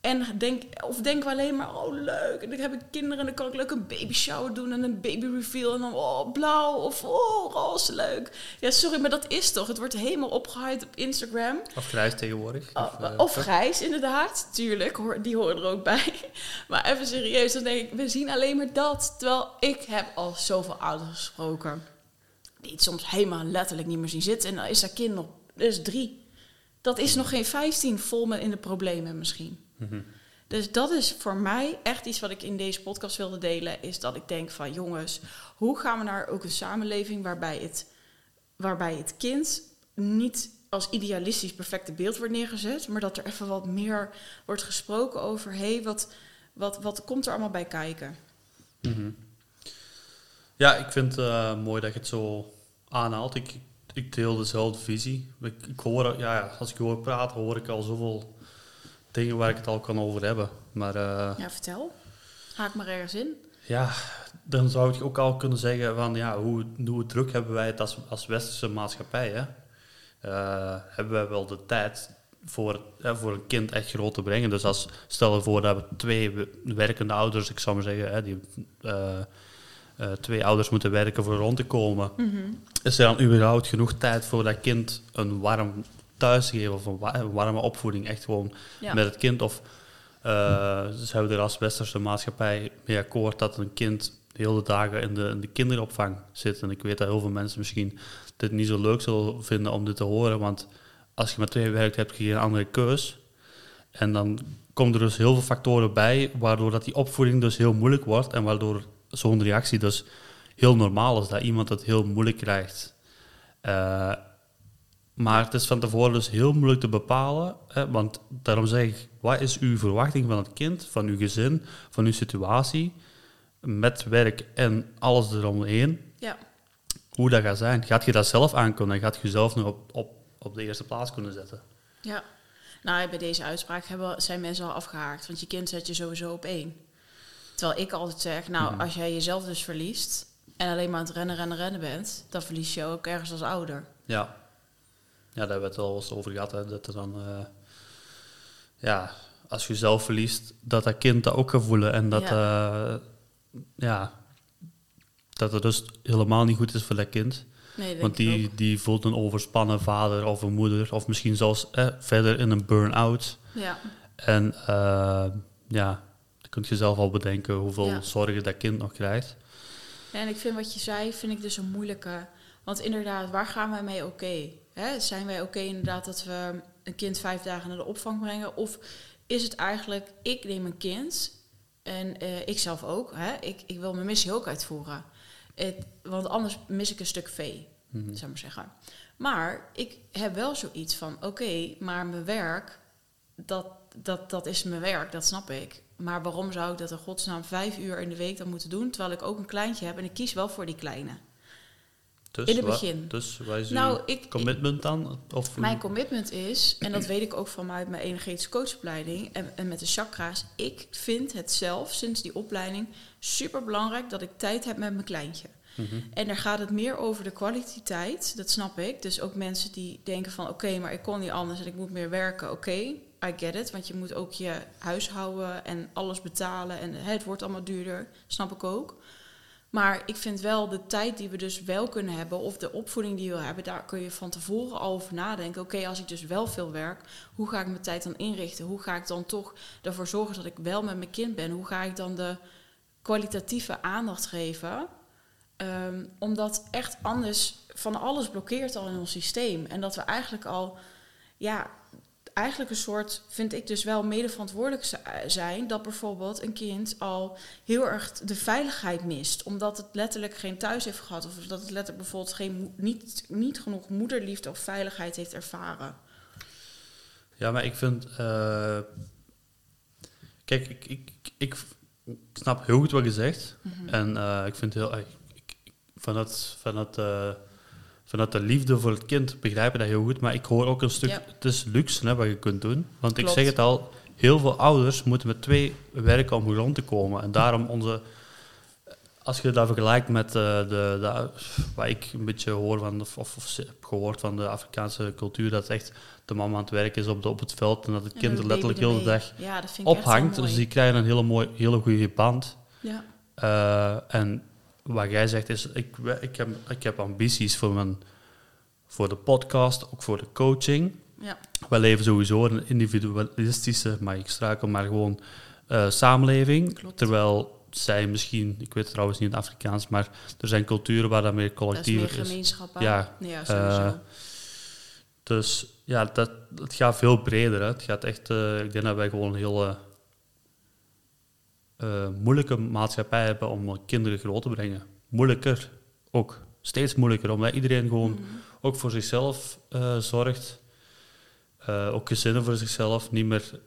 En denk, of denken we alleen maar, oh leuk, en dan heb ik kinderen en dan kan ik leuk een baby shower doen en een baby reveal en dan oh blauw of oh roze, leuk. Ja, sorry, maar dat is toch, het wordt helemaal opgehyped op Instagram. Of grijs tegenwoordig. Of, uh, of grijs, inderdaad, tuurlijk, die horen er ook bij. Maar even serieus, dan denk ik, we zien alleen maar dat. Terwijl ik heb al zoveel ouders gesproken, die het soms helemaal letterlijk niet meer zien zitten. En dan is dat kind nog, is drie. Dat is nog geen vijftien vol met in de problemen misschien. Mhm. Dus dat is voor mij echt iets wat ik in deze podcast wilde delen. Is dat ik denk van jongens, hoe gaan we naar ook een samenleving waarbij het, waarbij het kind niet als idealistisch perfecte beeld wordt neergezet. Maar dat er even wat meer wordt gesproken over hé, hey, wat, wat, wat komt er allemaal bij kijken? Mhm. Ja, ik vind het uh, mooi dat je het zo aanhaalt. Ik, ik deel dezelfde visie. Ik, ik hoor, ja, als ik hoor praten, hoor ik al zoveel dingen waar ik het al kan over hebben. Maar, uh, ja, vertel. Haak maar ergens in. Ja, dan zou ik ook al kunnen zeggen van ja, hoe, hoe druk hebben wij het als, als westerse maatschappij? Hè? Uh, hebben wij wel de tijd voor, uh, voor een kind echt groot te brengen? Dus als, stel je voor dat we twee werkende ouders, ik zou maar zeggen, hè, die, twee ouders moeten werken voor rond te komen. Mm -hmm. Is er dan überhaupt genoeg tijd voor dat kind een warm thuis geven of een warme opvoeding, echt gewoon met het kind. Of uh, zijn we er als westerse maatschappij mee akkoord dat een kind de hele dagen in de, in de kinderopvang zit. En ik weet dat heel veel mensen misschien dit niet zo leuk zullen vinden om dit te horen, want als je met twee werkt, heb je geen andere keus. En dan komen er dus heel veel factoren bij, waardoor dat die opvoeding dus heel moeilijk wordt en waardoor zo'n reactie dus heel normaal is, dat iemand het heel moeilijk krijgt. Uh, maar het is van tevoren dus heel moeilijk te bepalen. Hè, want daarom zeg ik, wat is uw verwachting van het kind, van uw gezin, van uw situatie, met werk en alles eromheen? Ja. Hoe dat gaat zijn. Gaat je dat zelf aankunnen en gaat je jezelf nu op, op, op de eerste plaats kunnen zetten? Ja. Nou, bij deze uitspraak hebben, zijn mensen al afgehaakt. Want je kind zet je sowieso op één. Terwijl ik altijd zeg, nou, mhm. als jij jezelf dus verliest... en alleen maar aan het rennen, rennen, rennen bent... dan verlies je ook ergens als ouder. Ja. Ja, daar hebben we het al eens over gehad. Hè, dat er dan, uh, ja, als je zelf verliest, dat dat kind dat ook gaat voelen. En dat, ja. Uh, ja, dat het dus helemaal niet goed is voor dat kind. Nee, Want die, die voelt een overspannen vader of een moeder, of misschien zelfs eh, verder in een burn-out. Ja. En uh, ja, dan kun je zelf al bedenken hoeveel zorgen dat kind nog krijgt. Ja, en ik vind wat je zei, vind ik dus een moeilijke. Want inderdaad, waar gaan wij mee oké? Hè, zijn wij oké inderdaad dat we een kind vijf dagen naar de opvang brengen? Of is het eigenlijk, ik neem een kind en uh, ik zelf ook, hè, ik, ik wil mijn missie ook uitvoeren. Het, want anders mis ik een stuk vee, Mhm. zou ik maar zeggen. Maar ik heb wel zoiets van, oké, maar mijn werk, dat, dat, dat is mijn werk, dat snap ik. Maar waarom zou ik dat in godsnaam vijf uur in de week dan moeten doen, terwijl ik ook een kleintje heb en ik kies wel voor die kleine? Dus, In het begin. Dus waar is Nou, ik- commitment dan? Of Mijn commitment is, en dat weet ik ook vanuit mijn energetische coachopleiding en, en met de chakra's, ik vind het zelf sinds die opleiding super belangrijk dat ik tijd heb met mijn kleintje. Mhm. En daar gaat het meer over de kwaliteit, dat snap ik. Dus ook mensen die denken van oké, maar ik kon niet anders en ik moet meer werken. Oké, I get it, want je moet ook je huishouden en alles betalen en hè, het wordt allemaal duurder, snap ik ook. Maar ik vind wel de tijd die we dus wel kunnen hebben, of de opvoeding die we hebben, daar kun je van tevoren al over nadenken. Oké, als ik dus wel veel werk, hoe ga ik mijn tijd dan inrichten? Hoe ga ik dan toch ervoor zorgen dat ik wel met mijn kind ben? Hoe ga ik dan de kwalitatieve aandacht geven? Ehm, omdat echt anders van alles blokkeert al in ons systeem. En dat we eigenlijk al, ja, eigenlijk een soort, vind ik dus wel medeverantwoordelijk zi- zijn, dat bijvoorbeeld een kind al heel erg de veiligheid mist. Omdat het letterlijk geen thuis heeft gehad. Of dat het letterlijk bijvoorbeeld geen, niet, niet genoeg moederliefde of veiligheid heeft ervaren. Ja, maar ik vind... eh, kijk, ik, ik, ik, ik snap heel goed wat je zegt. Mhm. En eh, ik vind heel... Ik, vanuit, vanuit, eh, vanuit de liefde voor het kind begrijp ik dat heel goed. Maar ik hoor ook een stuk... Ja. Het is luxe hè, wat je kunt doen. Want ik zeg het al, heel veel ouders moeten met twee werken om rond te komen. En daarom onze... Als je dat vergelijkt met eh, de, de, wat ik een beetje hoor van, of, of, heb gehoord van de Afrikaanse cultuur, dat echt de mama aan het werk is op, de, op het veld en dat het kind er letterlijk heel de dag ja, ophangt. Dus die krijgen een hele, mooi, hele goede band. Ja. Eh, en wat jij zegt is, ik, ik, heb, ik heb ambities voor, mijn, voor de podcast, ook voor de coaching. Ja. We leven sowieso in een individualistische, maar ik struikel maar gewoon eh, samenleving. Klopt. Terwijl zij misschien, ik weet het trouwens niet in het Afrikaans, maar er zijn culturen waar dat meer Dat is meer is. gemeenschap. Ja, ja sowieso. eh, Dus ja, dat, het gaat veel breder. Hè. Het gaat echt, eh, ik denk dat wij gewoon een heel eh, moeilijke maatschappij hebben om kinderen groot te brengen. Moeilijker ook. Steeds moeilijker, omdat iedereen gewoon Mhm. ook voor zichzelf eh, zorgt. Eh, ook gezinnen voor zichzelf. Niet meer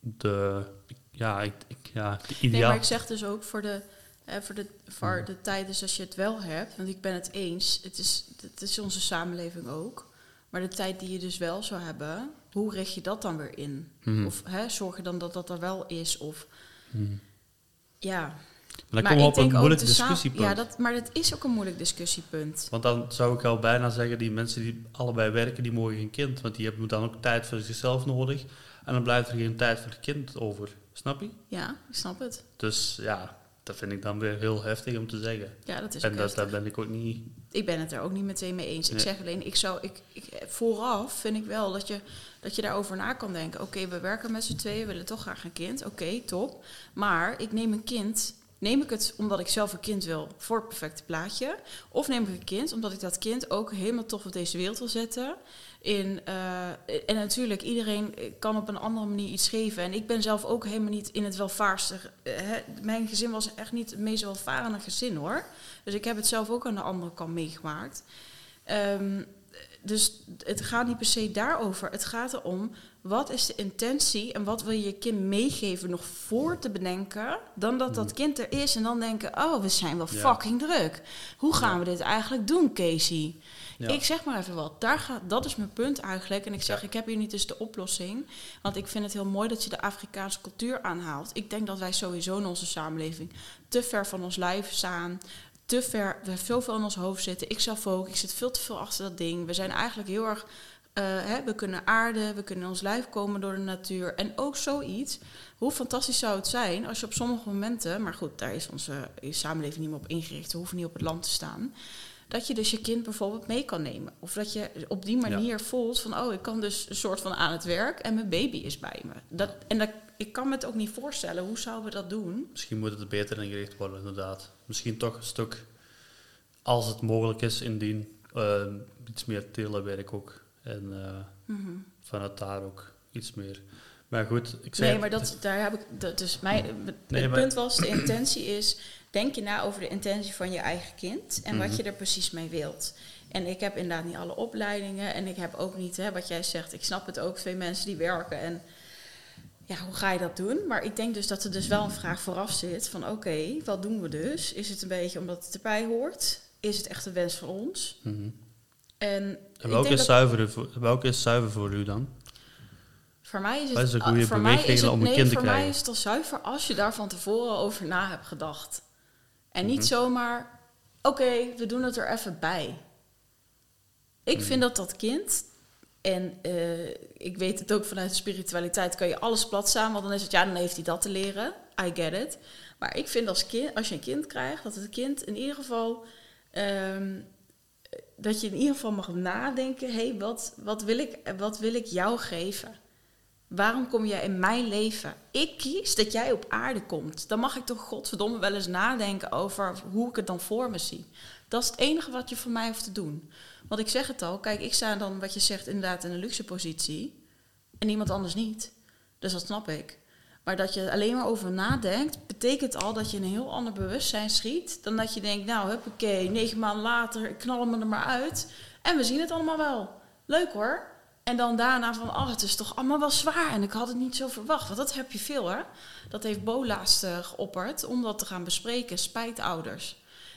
de, ja, ik, ik, ja, de Nee, ideaal. maar ik zeg dus ook voor de, eh, voor de, voor Mhm. de tijd, dus als je het wel hebt, want ik ben het eens, het is, het is onze samenleving ook. Maar de tijd die je dus wel zou hebben, hoe richt je dat dan weer in? Mhm. Of hè, zorg je dan dat dat er wel is? Of. Ja. Maar dan komen we op een moeilijk discussiepunt. Ja, dat, maar dat is ook een moeilijk discussiepunt. Want dan zou ik al bijna zeggen, die mensen die allebei werken, die mogen geen kind. Want die hebben dan ook tijd voor zichzelf nodig. En dan blijft er geen tijd voor het kind over. Snap je? Ja, ik snap het. Dus ja, dat vind ik dan weer heel heftig om te zeggen. Ja, dat is en dat, daar ben ik ook niet... Ik ben het er ook niet meteen mee eens. Ik zeg alleen, ik zou, ik, ik, vooraf vind ik wel dat je, dat je daarover na kan denken. Oké, we werken met z'n tweeën, we willen toch graag een kind. Oké, top. Maar ik neem een kind, neem ik het omdat ik zelf een kind wil voor het perfecte plaatje? Of neem ik een kind omdat ik dat kind ook helemaal tof op deze wereld wil zetten? In, eh, en natuurlijk, iedereen kan op een andere manier iets geven. En ik ben zelf ook helemaal niet in het welvaartstig. eh, hè, mijn gezin was echt niet het meest welvarende gezin hoor. Dus ik heb het zelf ook aan de andere kant meegemaakt. Ehm, dus het gaat niet per se daarover. Het gaat erom, wat is de intentie en wat wil je je kind meegeven nog voor te bedenken, dan dat dat kind er is en dan denken, oh, we zijn wel Ja. fucking druk. Hoe gaan we dit eigenlijk doen, Casey? Ja. Ik zeg maar even wat. Daar gaat, dat is mijn punt eigenlijk. En ik zeg, Ja. ik heb hier niet dus de oplossing. Want ik vind het heel mooi dat je de Afrikaanse cultuur aanhaalt. Ik denk dat wij sowieso in onze samenleving te ver van ons lijf staan. Te ver, we hebben zoveel in ons hoofd zitten. Ik zelf ook. Ik zit veel te veel achter dat ding. We zijn eigenlijk heel erg... eh, hè, we kunnen aarden, we kunnen in ons lijf komen door de natuur. En ook zoiets. Hoe fantastisch zou het zijn als je op sommige momenten... Maar goed, daar is onze samenleving niet meer op ingericht. We hoeven niet op het land te staan dat je dus je kind bijvoorbeeld mee kan nemen. Of dat je op die manier voelt van... oh, ik kan dus een soort van aan het werk en mijn baby is bij me. Dat, en dat, ik kan me het ook niet voorstellen. Hoe zouden we dat doen? Misschien moet het beter ingericht worden, inderdaad. Misschien toch een stuk, als het mogelijk is, indien eh, iets meer telewerk ook. En eh, Mhm. vanuit daar ook iets meer Maar goed, ik zei... Nee, maar dat, daar heb ik. Dat, dus mijn, het Nee, punt was: de intentie is. Denk je na over de intentie van je eigen kind en Mhm. wat je er precies mee wilt. En ik heb inderdaad niet alle opleidingen en ik heb ook niet, hè, wat jij zegt, ik snap het ook, twee mensen die werken en ja, hoe ga je dat doen? Maar ik denk dus dat er dus wel een vraag vooraf zit van oké, wat doen we dus? Is het een beetje omdat het erbij hoort? Is het echt een wens van ons? Mhm. En welke is, zuiver voor, welke is zuiver voor u dan? Voor mij is het, is voor mij is het, om een nee, kind te voor mij is het al zuiver als je daar van tevoren over na hebt gedacht. En niet Mhm. zomaar, oké, we doen het er even bij. Ik Mhm. vind dat dat kind, en eh, ik weet het ook vanuit spiritualiteit, kan je alles plat staan, want dan is het, ja, dan heeft hij dat te leren. I get it. Maar ik vind als, kind, als je een kind krijgt, dat het kind in ieder geval ehm, dat je in ieder geval mag nadenken: hé, hey, wat, wat, wil ik, wat wil ik jou geven? Waarom kom jij in mijn leven? Ik kies dat jij op aarde komt. Dan mag ik toch godverdomme wel eens nadenken over hoe ik het dan voor me zie. Dat is het enige wat je voor mij hoeft te doen. Want ik zeg het al, kijk, ik sta dan, wat je zegt, inderdaad in een luxe positie. En iemand anders niet. Dus dat snap ik. Maar dat je alleen maar over nadenkt, betekent al dat je een heel ander bewustzijn schiet. Dan dat je denkt, nou, huppakee, negen maanden later, ik knal er maar uit. En we zien het allemaal wel. Leuk hoor. En dan daarna van, oh, het is toch allemaal wel zwaar. En ik had het niet zo verwacht. Want dat heb je veel, hè. Dat heeft Bo laatst eh, geopperd om dat te gaan bespreken, spijtouders.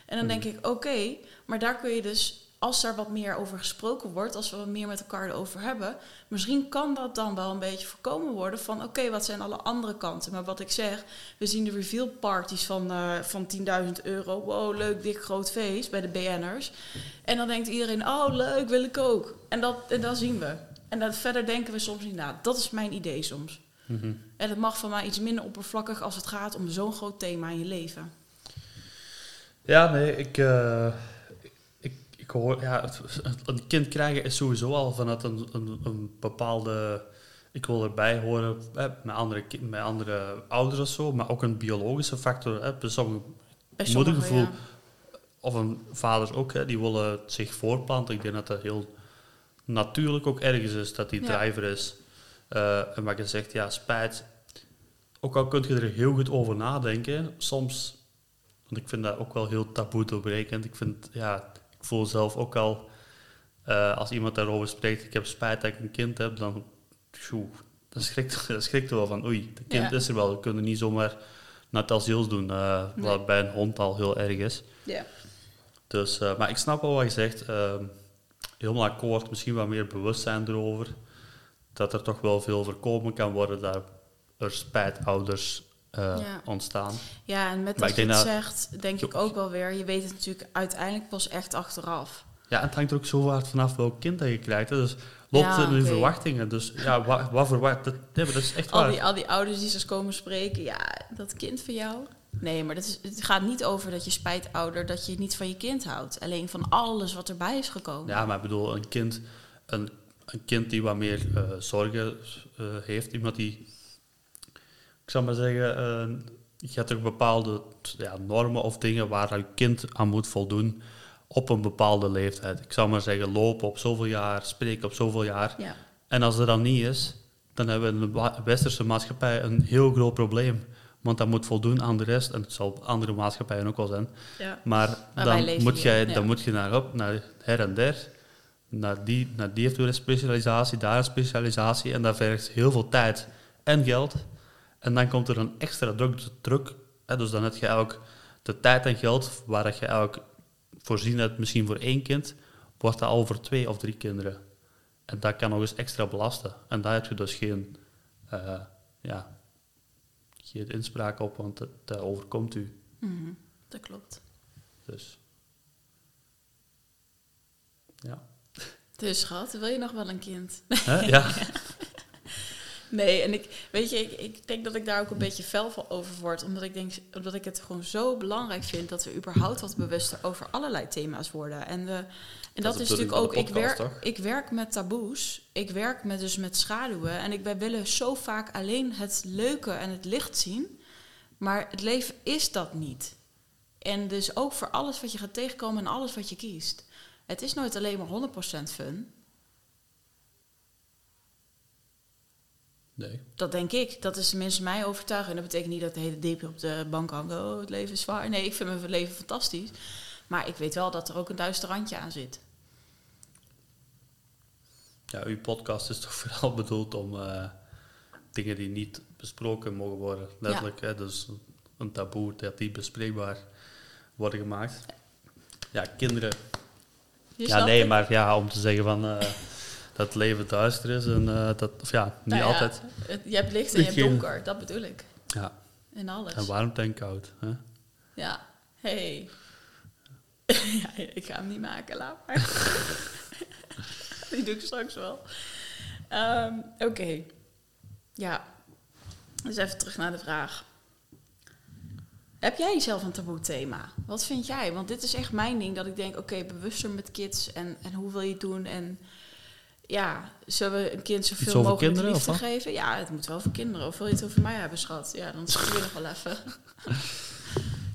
En dan denk ik, oké, maar daar kun je dus, als daar wat meer over gesproken wordt, als we wat meer met elkaar erover hebben, misschien kan dat dan wel een beetje voorkomen worden van, oké, wat zijn alle andere kanten? Maar wat ik zeg, we zien de reveal parties van, eh, van 10.000 euro. Wow, leuk, dik, groot feest bij de BN'ers. En dan denkt iedereen, oh, leuk, wil ik ook. En dat, en dat zien we. En dat, verder denken we soms niet na. Dat is mijn idee soms. Mhm. En het mag van mij iets minder oppervlakkig als het gaat om zo'n groot thema in je leven. Ja, nee, ik, eh, ik, ik hoor... Ja, het- een kind krijgen is sowieso al vanuit een, een, een bepaalde... Ik wil erbij horen hè, met, andere, met andere ouders of zo, maar ook een biologische factor. Hè, bij sommige, Bij sommigen, Moedergevoel. ja. of een vader ook, hè, die willen zich voorplanten. Ik denk dat dat heel natuurlijk ook ergens is, dat die Ja. driver is. Eh, en wat je zegt, ja, spijt. Ook al kun je er heel goed over nadenken, soms, want ik vind dat ook wel heel taboe doorbrekend. Ik vind, ja, ik voel zelf ook al, eh, als iemand daarover spreekt, ik heb spijt dat ik een kind heb, dan, tjoe, dan schrikt, dan schrikt er wel van, oei, het kind Ja. is er wel, we kunnen niet zomaar naar het asiel doen, eh, Nee. wat bij een hond al heel erg is. Ja. Dus, eh, maar ik snap wel wat je zegt. ehm, helemaal akkoord, misschien wat meer bewustzijn erover. Dat er toch wel veel voorkomen kan worden dat er spijtouders eh, Ja. ontstaan. ja, en met Maar dat ik je denk het dat- zegt, denk ik ook wel weer, je weet het natuurlijk uiteindelijk pas echt achteraf. Ja, en het hangt er ook zo hard vanaf welk kind dat je krijgt. hè. Dus loopt Ja, in verwachtingen. Dus ja, wat, wat verwacht... Dat, nee, maar dat is echt Al waar. die, al die ouders die ze komen spreken, ja, dat kind van jou. Nee, maar dat is, het gaat niet over dat je spijtouder, dat je niet van je kind houdt. Alleen van alles wat erbij is gekomen. Ja, maar ik bedoel, een kind, een, een kind die wat meer eh, zorgen eh, heeft, iemand die, ik zou maar zeggen, eh, je hebt toch bepaalde ja, normen of dingen waar je kind aan moet voldoen op een bepaalde leeftijd. Ik zou maar zeggen, lopen op zoveel jaar, spreken op zoveel jaar. Ja. En als dat dan niet is, dan hebben we in de westerse maatschappij een heel groot probleem. Want dat moet voldoen aan de rest, en het zal andere maatschappijen ook wel zijn. ja. Maar dan moet, jij, ja. dan moet je naar, op, naar her en der. Naar die, naar die heeft weer een specialisatie, daar een specialisatie. En dat vergt heel veel tijd en geld. En dan komt er een extra druk. druk hè, dus dan heb je ook de tijd en geld waar je eigenlijk voorzien hebt, misschien voor één kind, wordt dat al voor twee of drie kinderen. En dat kan nog eens extra belasten. En daar heb je dus geen, eh, ja, geen inspraak op, want dat, dat overkomt u. Mhm, dat klopt. Dus ja. Dus schat, wil je nog wel een kind? Ja. Nee, en ik, weet je, ik, ik denk dat ik daar ook een beetje fel van over word. Omdat ik, denk, omdat ik het gewoon zo belangrijk vind dat we überhaupt wat bewuster over allerlei thema's worden. En, we, en dat, is natuurlijk ook, ik werk, toch? ik werk met taboes. Ik werk met, dus met schaduwen. En ik, wij willen zo vaak alleen het leuke en het licht zien. Maar het leven is dat niet. En dus ook voor alles wat je gaat tegenkomen en alles wat je kiest. Het is nooit alleen maar 100% fun. Nee. Dat denk ik. Dat is tenminste mijn overtuiging. En dat betekent niet dat de hele diep op de bank hangt. Oh, het leven is zwaar. Nee, ik vind mijn leven fantastisch. Maar ik weet wel dat er ook een duister randje aan zit. Ja, uw podcast is toch vooral bedoeld om eh, dingen die niet besproken mogen worden. Letterlijk, hè, dus een taboe dat die bespreekbaar worden gemaakt. Ja, kinderen. Je ja, nee, maar ja, om te zeggen van eh, het leven duister is en eh, dat, of ja, niet Nou ja, altijd. het- je hebt licht en je hebt donker. Dat bedoel ik. Ja, In alles. en warmte en koud. Hè? Ja. Hey. ja, ik ga hem niet maken, laat maar. Die doe ik straks wel. Ehm, Oké. Ja. Dus even terug naar de vraag. Heb jij zelf een taboe thema? Wat vind jij? Want dit is echt mijn ding. Dat ik denk, oké, bewuster met kids. En, en hoe wil je het doen? En ja, zullen we een kind zoveel mogelijk kinderen, liefde geven? Ja, het moet wel voor kinderen. Of wil je het over mij hebben, schat? Ja, dan schiet je nog wel even.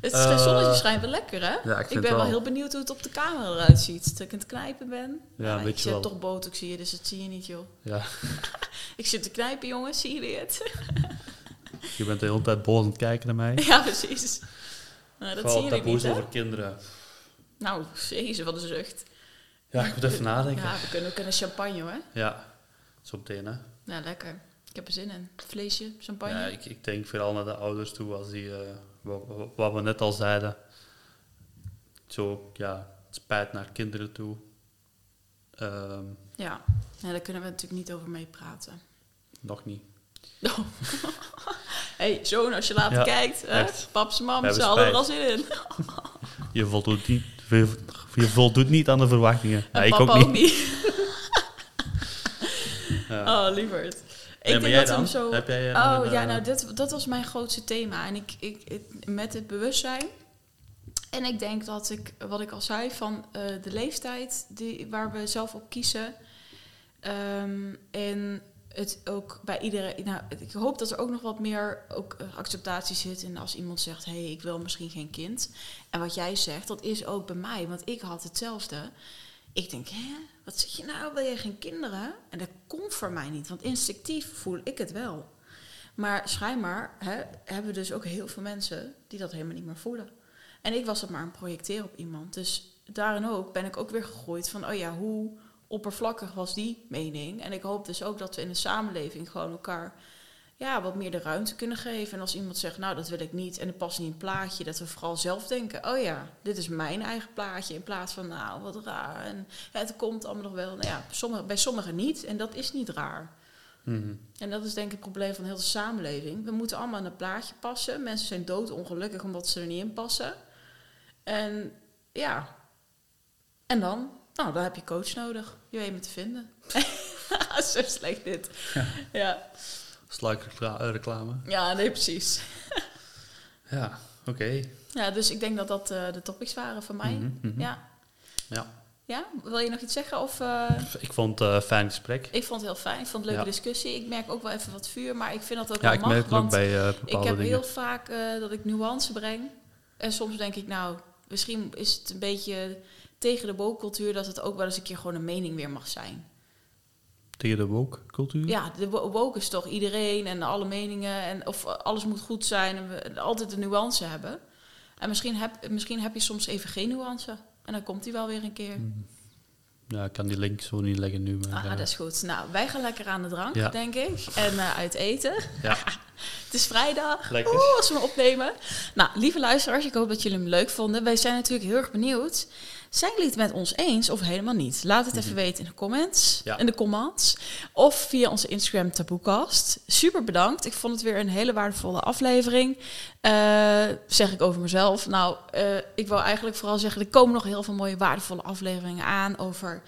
Het is Eh, zonnetje schijnt wel lekker, hè? Ja, ik ben wel wel. heel benieuwd hoe het op de camera eruit ziet. Dat ik aan het knijpen ben. Ja, ik wel. toch botox hier, dus dat zie je niet, joh. Ja, Ik zit te knijpen, jongens. Zie je het? je bent de hele tijd boos aan het kijken naar mij. ja, precies. Nou, dat Vooral zie je niet, hè? over kinderen. Nou, jezus, wat een zucht. Ja, ik moet even nadenken. Ja, we kunnen, we kunnen champagne, hoor. Ja, zo meteen hè. Nou, lekker. Ik heb er zin in. Vleesje, champagne. Ja, ik, ik denk vooral naar de ouders toe, als die, eh, wat, we net al zeiden. Zo, ja, het spijt naar kinderen toe. Ehm, Ja. ja, daar kunnen we natuurlijk niet over meepraten. nog niet. Oh. hey, zoon, als je later Ja, kijkt, hè? paps mam, ze hadden er al zin in. Je voldoet niet, je, je voldoet niet aan de verwachtingen. Ja, ik ook niet. Ja. Oh, lieverd. Ik maar denk jij dat hem dan? zo... Heb jij, eh, oh, een, ja, eh, nou, dit, dat was mijn grootste thema. En ik, ik, ik- met het bewustzijn... En ik denk dat ik, wat ik al zei, van eh, de leeftijd die, waar we zelf op kiezen. ehm, en het ook bij iedereen... Nou, ik hoop dat er ook nog wat meer ook, eh, acceptatie zit in als iemand zegt... hé, hey, ik wil misschien geen kind. En wat jij zegt, dat is ook bij mij. Want ik had hetzelfde. Ik denk, hè, wat zeg je nou? Wil je geen kinderen? En dat komt voor mij niet, want instinctief voel ik het wel. Maar schijnbaar hè, hebben we dus ook heel veel mensen die dat helemaal niet meer voelen. En ik was het maar aan het projecteren op iemand. Dus daarin ook ben ik ook weer gegroeid van, oh ja, hoe oppervlakkig was die mening? En ik hoop dus ook dat we in de samenleving gewoon elkaar ja, wat meer de ruimte kunnen geven. En als iemand zegt, nou, dat wil ik niet en het past niet in het plaatje, dat we vooral zelf denken, oh ja, dit is mijn eigen plaatje, in plaats van, nou, wat raar. En ja, het komt allemaal nog wel. Nou ja, sommige, bij sommigen niet en dat is niet raar. mhm. En dat is denk ik het probleem van heel de samenleving. We moeten allemaal in een plaatje passen. Mensen zijn doodongelukkig omdat ze er niet in passen. En ja, en dan? Nou, dan heb je coach nodig. Je weet me te vinden. Zo slecht dit. Ja, recla- eh, reclame. ja nee, precies. Ja, oké. Ja, dus ik denk dat dat eh, de topics waren voor mij. Mhm, mhm. Ja. Ja. ja, wil je nog iets zeggen? Of, eh, Ik vond het eh, een fijn gesprek. ik vond het heel fijn. Ik vond het een leuke Ja. discussie. Ik merk ook wel even wat vuur, maar ik vind dat ook Ja, wel ik mag. merk het ook want bij eh, Ik bepaalde heb dingen. heel vaak eh, dat ik nuance breng. En soms denk ik, nou, misschien is het een beetje tegen de woke-cultuur dat het ook wel eens een keer gewoon een mening weer mag zijn. Tegen de woke cultuur? Ja, de wo- woke is toch iedereen en alle meningen en of alles moet goed zijn en we altijd een nuance hebben. En misschien heb, misschien heb je soms even geen nuance en dan komt die wel weer een keer. Ja, ik kan die link zo niet leggen nu. Maar, Ah, eh, dat is goed. Nou, wij gaan lekker aan de drank, Ja. denk ik. En eh, uit eten. Ja, Het is vrijdag. Lekker. Oeh, als we opnemen. Nou, lieve luisteraars, ik hoop dat jullie hem leuk vonden. Wij zijn natuurlijk heel erg benieuwd. Zijn jullie het met ons eens of helemaal niet? Laat het even weten in de comments. Ja. In de comments. Of via onze Instagram Taboecast. Super bedankt. Ik vond het weer een hele waardevolle aflevering. Eh, zeg ik over mezelf. Nou, eh, ik wil eigenlijk vooral zeggen... er komen nog heel veel mooie waardevolle afleveringen aan... over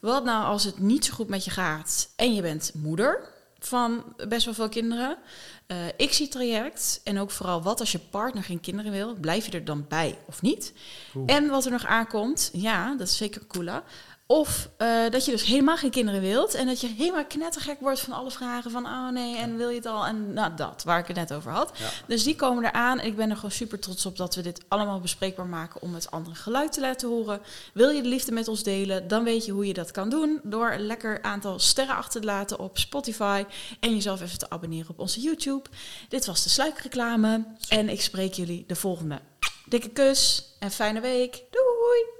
wat nou als het niet zo goed met je gaat... en je bent moeder van best wel veel kinderen... Eh traject en ook vooral wat als je partner geen kinderen wil, blijf je er dan bij of niet? Oeh. En wat er nog aankomt, ja, dat is zeker cooler. Of eh, dat je dus helemaal geen kinderen wilt en dat je helemaal knettergek wordt van alle vragen van oh nee en wil je het al en nou dat waar ik het net over had. Ja. Dus die komen eraan en ik ben er gewoon super trots op dat we dit allemaal bespreekbaar maken om het andere geluid te laten horen. Wil je de liefde met ons delen, dan weet je hoe je dat kan doen door een lekker aantal sterren achter te laten op Spotify en jezelf even te abonneren op onze YouTube. Dit was de sluikreclame en ik spreek jullie de volgende. Dikke kus en fijne week. Doei!